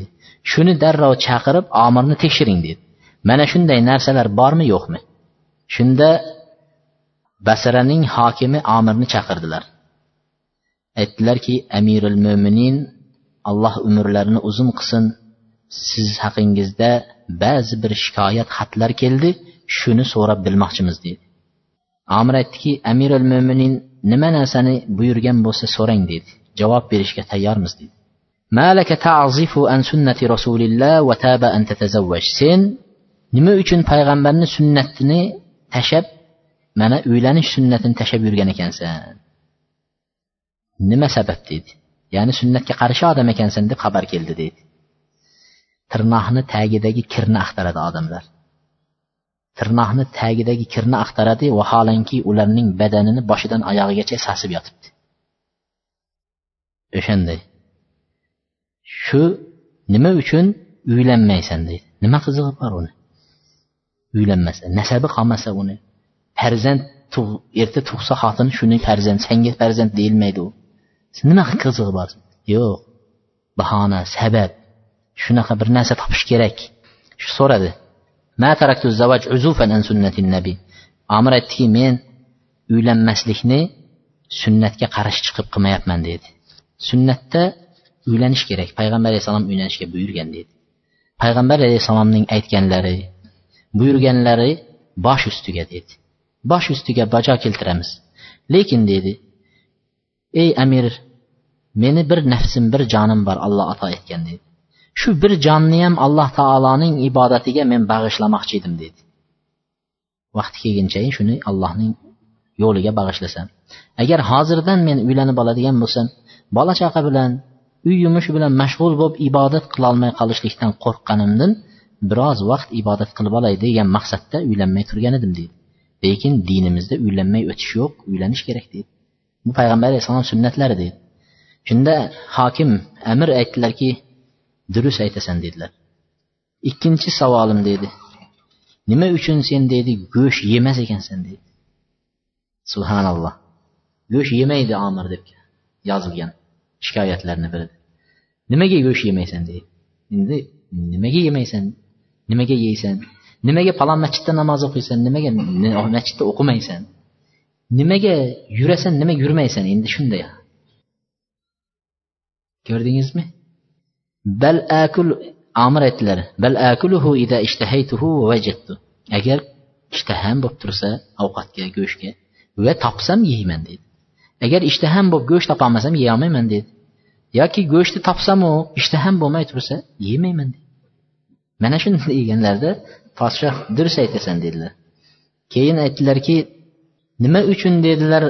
Shuni darrov chaqirib omirni tekshiring dedi mana shunday narsalar bormi yo'qmi? Shunda basraning hokimi omirni chaqirdilar. Aytdilarki amirul mo'minin alloh umrlarini uzun qilsin. Siz haqingizda ba'zi bir shikoyat xatlar keldi shuni so'rab bilmoqchimiz dedi amir aytdiki amirul mo'minin nima narsani buyurgan bo'lsa so'rang dedi javob berishga tayyormiz dedi malaka ta'zifu an sunnati rasulillah va taba an tatazawwaj sen nima uchun payg'ambarni sunnatini tashlab mana uylanish sunnatini tashlab yurgan ekansan? Nima sabab dedi ya'ni sunnatga qarshi odam ekansan deb xabar keldi deydi. Tirnoqni tagidagi kirni axtaradi odamlar. Tirnoqni tagidagi kirni axtaradi vaholanki ularning badanini boshidan oyog'igacha sasib yotibdi. O'shanday. Shu nima uchun uylanmaysan deydi. Nima qizig'i bor uni? Uylanmasa nasabi qolmasa uni. Farzand erta tug'sa xotin shuni farzand senga farzand deyilmaydi u. Nima qizig'i bor? Yo'q. Bahona sabab shunaqa bir narsa topish kerak. Shu so'radi. Amir aytdiki men uylanmaslikni sunnatga qarshi chiqib qilmayapman dedi. Sunnatda uylanish kerak. Payg'ambar alayhissalom uylanishga buyurgan dedi. Payg'ambar alayhissalomning aytganlari buyurganlari bosh ustiga dedi. Bosh ustiga bajo keltiramiz. Lekin dedi ey amir meni bir nafsim bir jonim bor alloh ato etgan dedi. Shu bir jonni ham alloh taoloning ibodatiga men bag'ishlamoqchi edim dedi. Vaqti kelgunchayin shuni allohning yo'liga bag'ishlasam. Agar hozirdan men uylanib oladigan bo'lsam bola chaqa bilan uy yumush bilan mashg'ul bo'lib ibodat qilolmay qolishlikdan qo'rqqanimdan biroz vaqt ibodat qilib olay degan maqsadda uylanmay turgan edim deydi lekin dinimizda uylanmay o'tish yo'q uylanish kerak deydi bu payg'ambar alayhissalom sunnatlari deydi shunda hokim amir aytdilarki durust aytasan dedilar ikkinchi savolim dedi. Nima uchun sen deydi go'sht yemas ekansan deydi subhanalloh go'sht yemaydi omir deb yozilgan shikoyatlarni birida nimaga go'sht yemaysan deydi endi nimaga yemaysan nimaga yeysan nimaga falon masjidda namoz o'qiysan nimaga masjidda o'qimaysan nimaga yurasan nima yurmaysan endi shunday ko'rdingizmi bal akul amir aytdilar bal akuluhu ida ishtahaytuhu vajadtu agar ishtaham bo'lib tursa ovqatga go'shtga va topsam yeyman dedi. Agar ishtaham bo'lib go'sht topolmasam yeyolmayman dedi. Yoki go'shtni topsamu ishtaham bo'lmay tursa yemayman dedi. Mana shuni deganlarida podshoh durust aytasan dedilar. Keyin aytdilarki nima uchun dedilar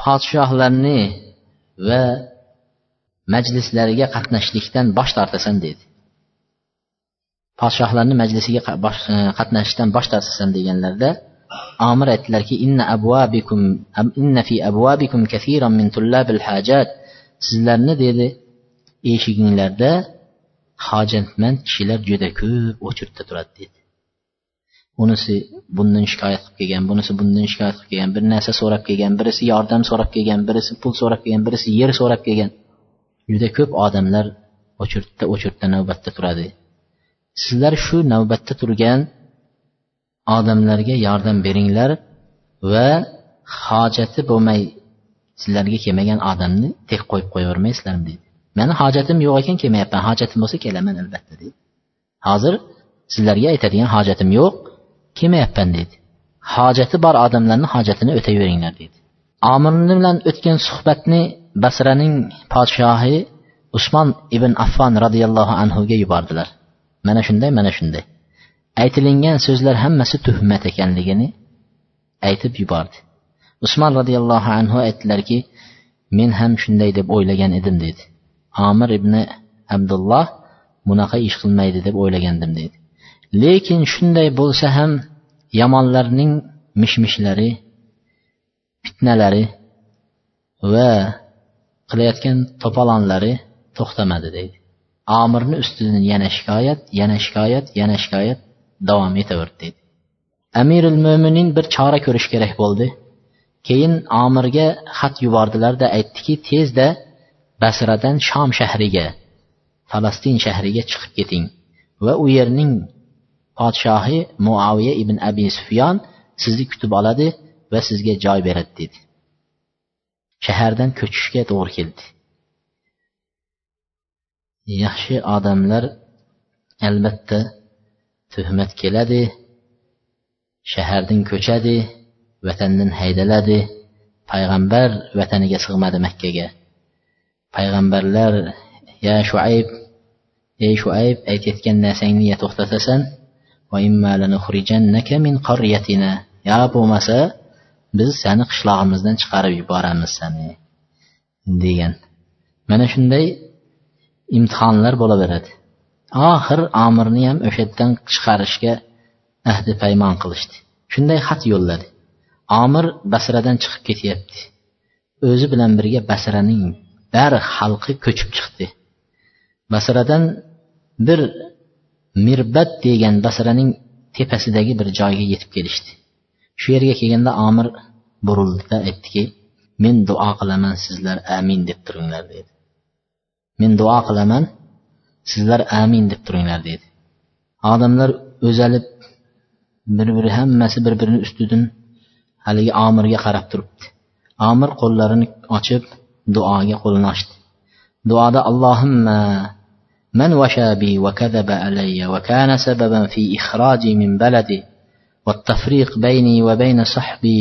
podshohlarni va majlislariga qatnashlikdan bosh tortasan dedi. Podshohlarni majlisiga e, qatnashishdan bosh tortasan deganlarida omir aytdilarki inna abwabikum inna fi abwabikum kathiran min tullabil hajat. Sizlarni dedi eshiginglarda hojatmand kishilar juda ko'p o'chirtda turadi dedi. Unisi bundan shikoyat qilib kelgan bunisi bundan shikoyat qilib kelgan bir narsa so'rab kelgan birisi yordam so'rab kelgan birisi pul so'rab kelgan birisi yer so'rab kelgan. Juda ko'p odamlar o'chirtda o'chirtda navbatda turadi. Sizlar shu navbatda turgan odamlarga yordam beringlar va hojati bo'lmay sizlarga kelmagan odamni tek qo'yib qo'yavermaysizlarmi deydi. Mani hojatim yo'q ekan kelmayapman. Hojatim bo'lsa kelaman albatta deydi. Hozir sizlarga aytadigan hojatim yo'q kelmayapman deydi. Hojati bor odamlarni hojatini o'tayveringlar deydi. Omirni bilan o'tgan suhbatni basraning podshohi usmon ibn affon roziyallohu anhuga yubordilar. Mana shunday mana shunday. Aytilingan so'zlar hammasi tuhmat ekanligini aytib yubordi. Usmon roziyallohu anhu aytdilarki men ham shunday deb o'ylagan edim dedi. Omir ibn abdulloh bunaqa ish qilmaydi deb o'ylagandim dedi. Lekin shunday bo'lsa ham yomonlarning mishmishlari fitnalari va qilayotgan to'polonlari to'xtamadi deydi. Omirni ustidan yana shikoyat yana shikoyat yana shikoyat davom etaverdi deydi. Amiril mo'minin bir chora ko'rish kerak bo'ldi. Keyin omirga xat yubordilarda aytdiki tezda basradan shom shahriga falastin shahriga chiqib keting va u yerning podshohi muaviya ibn abi sufyon sizni kutib oladi va sizga joy beradi dedi shahardan ko'chishga to'g'ri keldi. Yaxshi odamlar albatta tuhmat keladi shahardan ko'chadi vatandan haydaladi payg'ambar vataniga sig'madi makkaga. Payg'ambarlar ya shuayb ey shuayb aytayotgan narsangni ya to'xtatasan yo bo'lmasa biz seni qishlog'imizdan chiqarib yuboramiz seni degan. Mana shunday imtihonlar bo'laveradi. Oxir omirni ham o'sha yerdan chiqarishga ahdi paymon qilishdi. Shunday xat yo'lladi. Omir basradan chiqib ketyapti. O'zi bilan birga basraning bari xalqi ko'chib chiqdi. Basradan bir mirbat degan basraning tepasidagi bir joyga yetib kelishdi. shu yerga kelganda omir burildida aytdiki men duo qilaman sizlar amin deb turinglar dedi men duo qilaman sizlar amin deb turinglar dedi odamlar o'zalib bir biri hammasi bir birini ustidan haligi omirga qarab turibdi omir qo'llarini ochib duoga qo'lini ochdi duoda allohimma من وشى بي وكذب علي وكان سببا في إخراجي من بلدي vattafriq bayni va bayna sahbi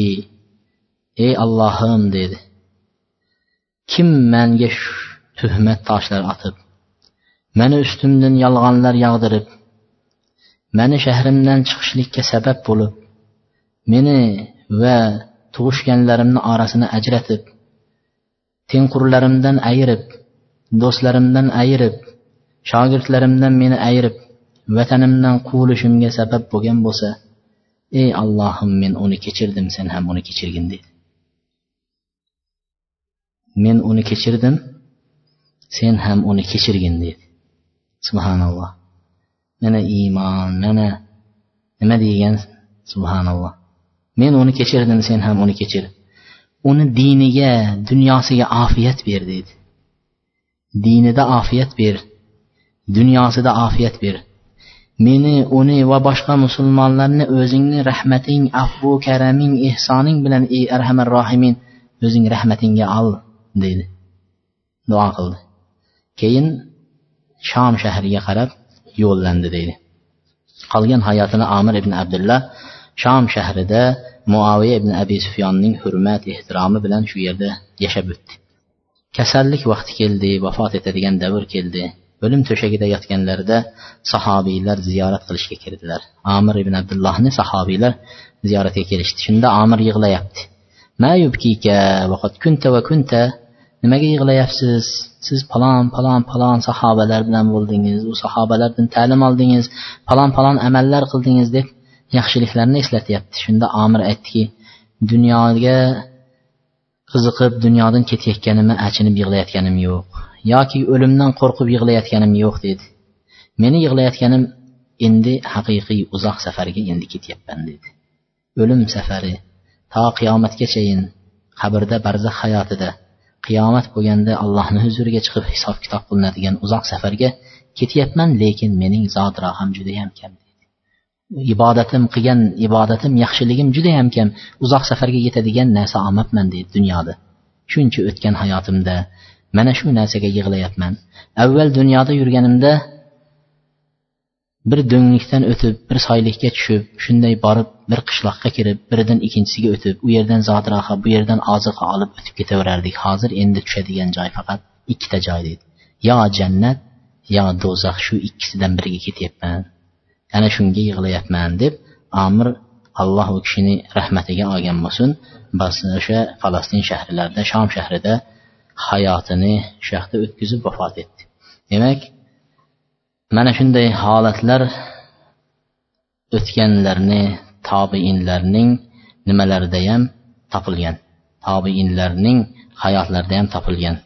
ey allohim dedi. Kim manga tuhmat toshlar otib mani ustimdan yolg'onlar yog'dirib mani shahrimdan chiqishlikka sabab bo'lib meni va tug'ishganlarimni orasini ajratib tengqurlarimdan ayirib do'stlarimdan ayirib shogirdlarimdan meni ayirib vatanimdan quvilishimga sabab bo'lgan bo'lsa ey allohim men uni kechirdim sen ham uni kechirgin dedi men uni kechirdim sen ham uni kechirgin dedi subhanalloh mana iymon mana nima degan? Subhanalloh men uni kechirdim sen ham uni kechir uni diniga dunyosiga ofiyat ber dedi. Dinida ofiyat ber dunyosida ofiyat ber meni uni va boshqa musulmonlarni o'zingni rahmating afvu karaming ehsoning bilan ey arhamar rohimin o'zing rahmatingga ol deydi. Duo qildi. Keyin shom shahriga qarab yo'llandi deydi. Qolgan hayotini amir ibn abdullah shom shahrida muaviya ibn abi sufyonning hurmat ehtiromi bilan shu yerda yashab o'tdi. Kasallik vaqti keldi vafot etadigan davr keldi. O'lim to'shagida yotganlarida sahobiylar ziyorat qilishga kirdilar. Amir ibn abdullohni sahobiylar ziyoratga kelishdi. Shunda amir yig'layapti. Nimaga yig'layapsiz? Siz palon palon palon sahobalar bilan bo'ldingiz u sahobalardan ta'lim oldingiz palon palon amallar qildingiz deb yaxshiliklarni eslatyapti. Shunda omir aytdiki dunyoga qiziqib dunyodan ketayotganimni achinib yig'layotganim yo'q. Yoki o'limdan qo'rqib yig'layotganim yo'q dedi. Meni yig'layotganim endi haqiqiy uzoq safarga endi ketyapman dedi. O'lim safari to qiyomatgachayin qabrda barzax hayotida qiyomat bo'lganda allohni huzuriga chiqib hisob kitob qilinadigan uzoq safarga ketyapman lekin mening zodiroham judayam kam ibodatim qilgan ibodatim yaxshiligim judayam kam uzoq safarga yetadigan narsa olmabman deydi dunyoda. Shuncha o'tgan hayotimda mana shu narsaga yig'layapman avval dunyoda yurganimda bir do'nglikdan o'tib bir soylikka tushib shunday borib bir qishloqqa kirib biridan ikkinchisiga o'tib u yerdan zodiroha bu yerdan oziqa olib o'tib ketaverardik. Hozir endi tushadigan joy faqat ikkita joy deydi. Yo jannat yo do'zax shu ikkisidan biriga ketyapman. Ana shunga yig'layapman deb omir alloh u kishini rahmatiga olgan bo'lsin. Bas o'sha falastin shahrlarida shom shahrida hayotini shu yoqda o'tkazib vafot etdi. Demak mana shunday holatlar o'tganlarni tobiinlarning nimalarida ham topilgan tobiinlarning hayotlarida ham topilgan.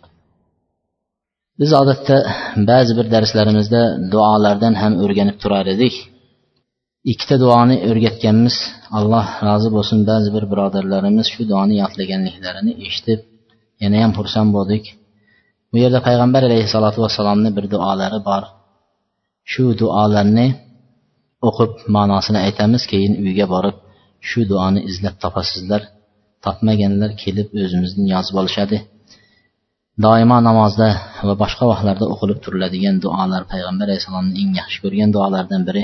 Biz odatda ba'zi bir darslarimizda duolardan ham o'rganib turar edik. Ikkita duoni o'rgatganmiz. Alloh rozi bo'lsin ba'zi bir birodarlarimiz shu duoni yodlaganliklarini eshitib yana ham xursand bo'ldik. Bu yerda payg'ambar alayhissalotu vassalomni bir duolari bor. Shu duolarni o'qib ma'nosini aytamiz keyin uyga borib shu duoni izlab topasizlar. Topmaganlar kelib o'zimizdan yozib olishadi. Doimo namozda va boshqa vaqtlarda o'qilib turiladigan duolar payg'ambar alayhissalomni eng yaxshi ko'rgan duolaridan biri.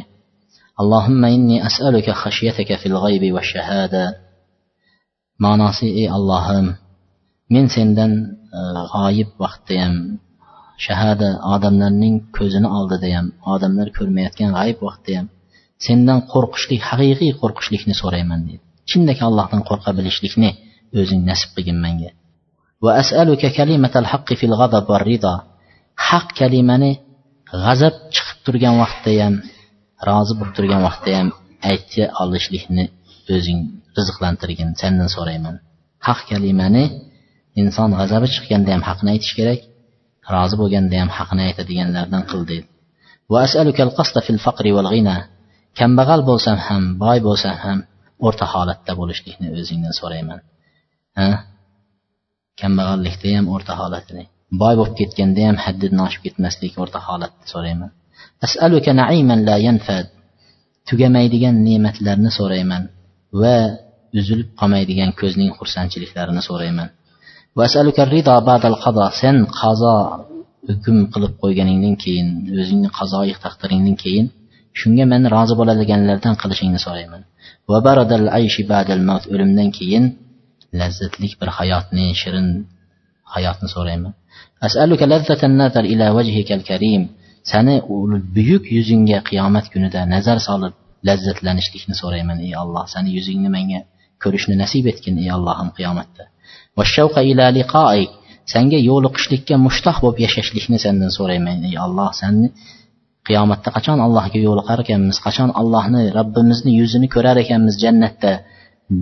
Allohimma inni as'aluka xashiyataka fil g'aybi va shahada. Ma'nosi ey allohim men sendan e, g'oyib vaqtda ham shahada odamlarning ko'zini oldida ham odamlar ko'rmayotgan g'ayib vaqtda ham sendan qo'rqishlik haqiqiy qo'rqishlikni so'rayman deydi. Chindaki allohdan qo'rqa bilishlikni o'zing nasib qilgin menga va asaluka kalimatal haqqi fil g'adab va rida. Haq kalimani g'azab chiqib turgan vaqtda ham rozi bo'lib turgan vaqtda ham ayta olishlikni o'zing rizqlantirgin sendan so'rayman. Haq kalimani inson g'azabi chiqqanda ham haqni aytish kerak rozi bo'lganda ham haqni aytadiganlardan qil deydi. Kambag'al bo'lsam ham boy bo'lsam ham o'rta holatda bo'lishlikni o'zingdan so'rayman. Ha? Kambag'allikda ham o'rta holatini boy bo'lib ketganda ham haddidan oshib ketmaslik o'rta holatni so'rayman. Asaluka naiman la yanfad. Tugamaydigan ne'matlarni so'rayman va uzilib qolmaydigan ko'zning xursandchiliklarini so'rayman. Sen qazo hukm qilib qo'yganingdan keyin o'zingni qazoyi taqdiringdan keyin shunga men rozi bo'ladiganlardan qilishingni so'rayman. o'limdan keyin lazzatli bir hayotni shirin hayotni so'rayman. sani buyuk yuzingga qiyomat kunida nazar solib lazzatlanishlikni so'rayman ey alloh sani yuzingni menga ko'rishni nasib etgin ey allohim qiyomatda. Sanga yo'liqishlikka mushtoq bo'lib yashashlikni sendan so'rayman ey alloh. Sanni qiyomatda qachon allohga yo'liqar ekanmiz? Qachon allohni robbimizni yuzini ko'rar ekanmiz jannatda?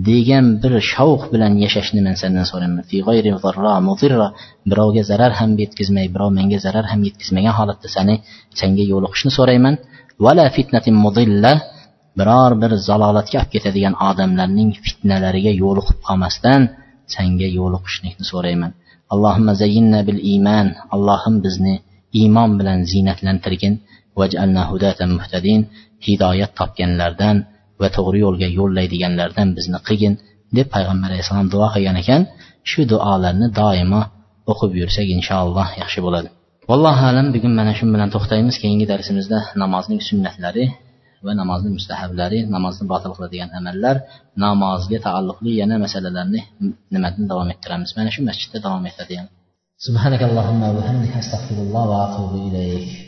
Degan bir shavq bilan yashashni men sendan so'rayman. Birovga zarar ham yetkazmay birov menga zarar ham yetkazmagan holatda sani senga yo'liqishni so'rayman. Vala fitnatin mudilla. Biror bir zalolatga olib ketadigan odamlarning fitnalariga yo'liqib qolmasdan senga yo'liqishlikni so'rayman. Allohimma zayyinna bil iymon allohim bizni iymon bilan ziynatlantirgin muhtadin. Hidoyat topganlardan va to'g'ri yo'lga yo'llaydiganlardan bizni qilgin deb payg'ambar alayhissalom duo qilgan ekan. Shu duolarni doimo o'qib yursak inshaalloh yaxshi bo'ladi. Vallohu alam. Bugun mana shu bilan to'xtaymiz. Keyingi darsimizda namozning sunnatlari və namazın müstəhəbləri, namazın batılıqla deyən əməllər, namazga taalluqli yana məsələlərini nimədən davam etdirəmiz. Mənə şu məsciddə davam etdirəyəm. Subhanakallahumma və bihamdika astaghfirullah və atubu ilayk.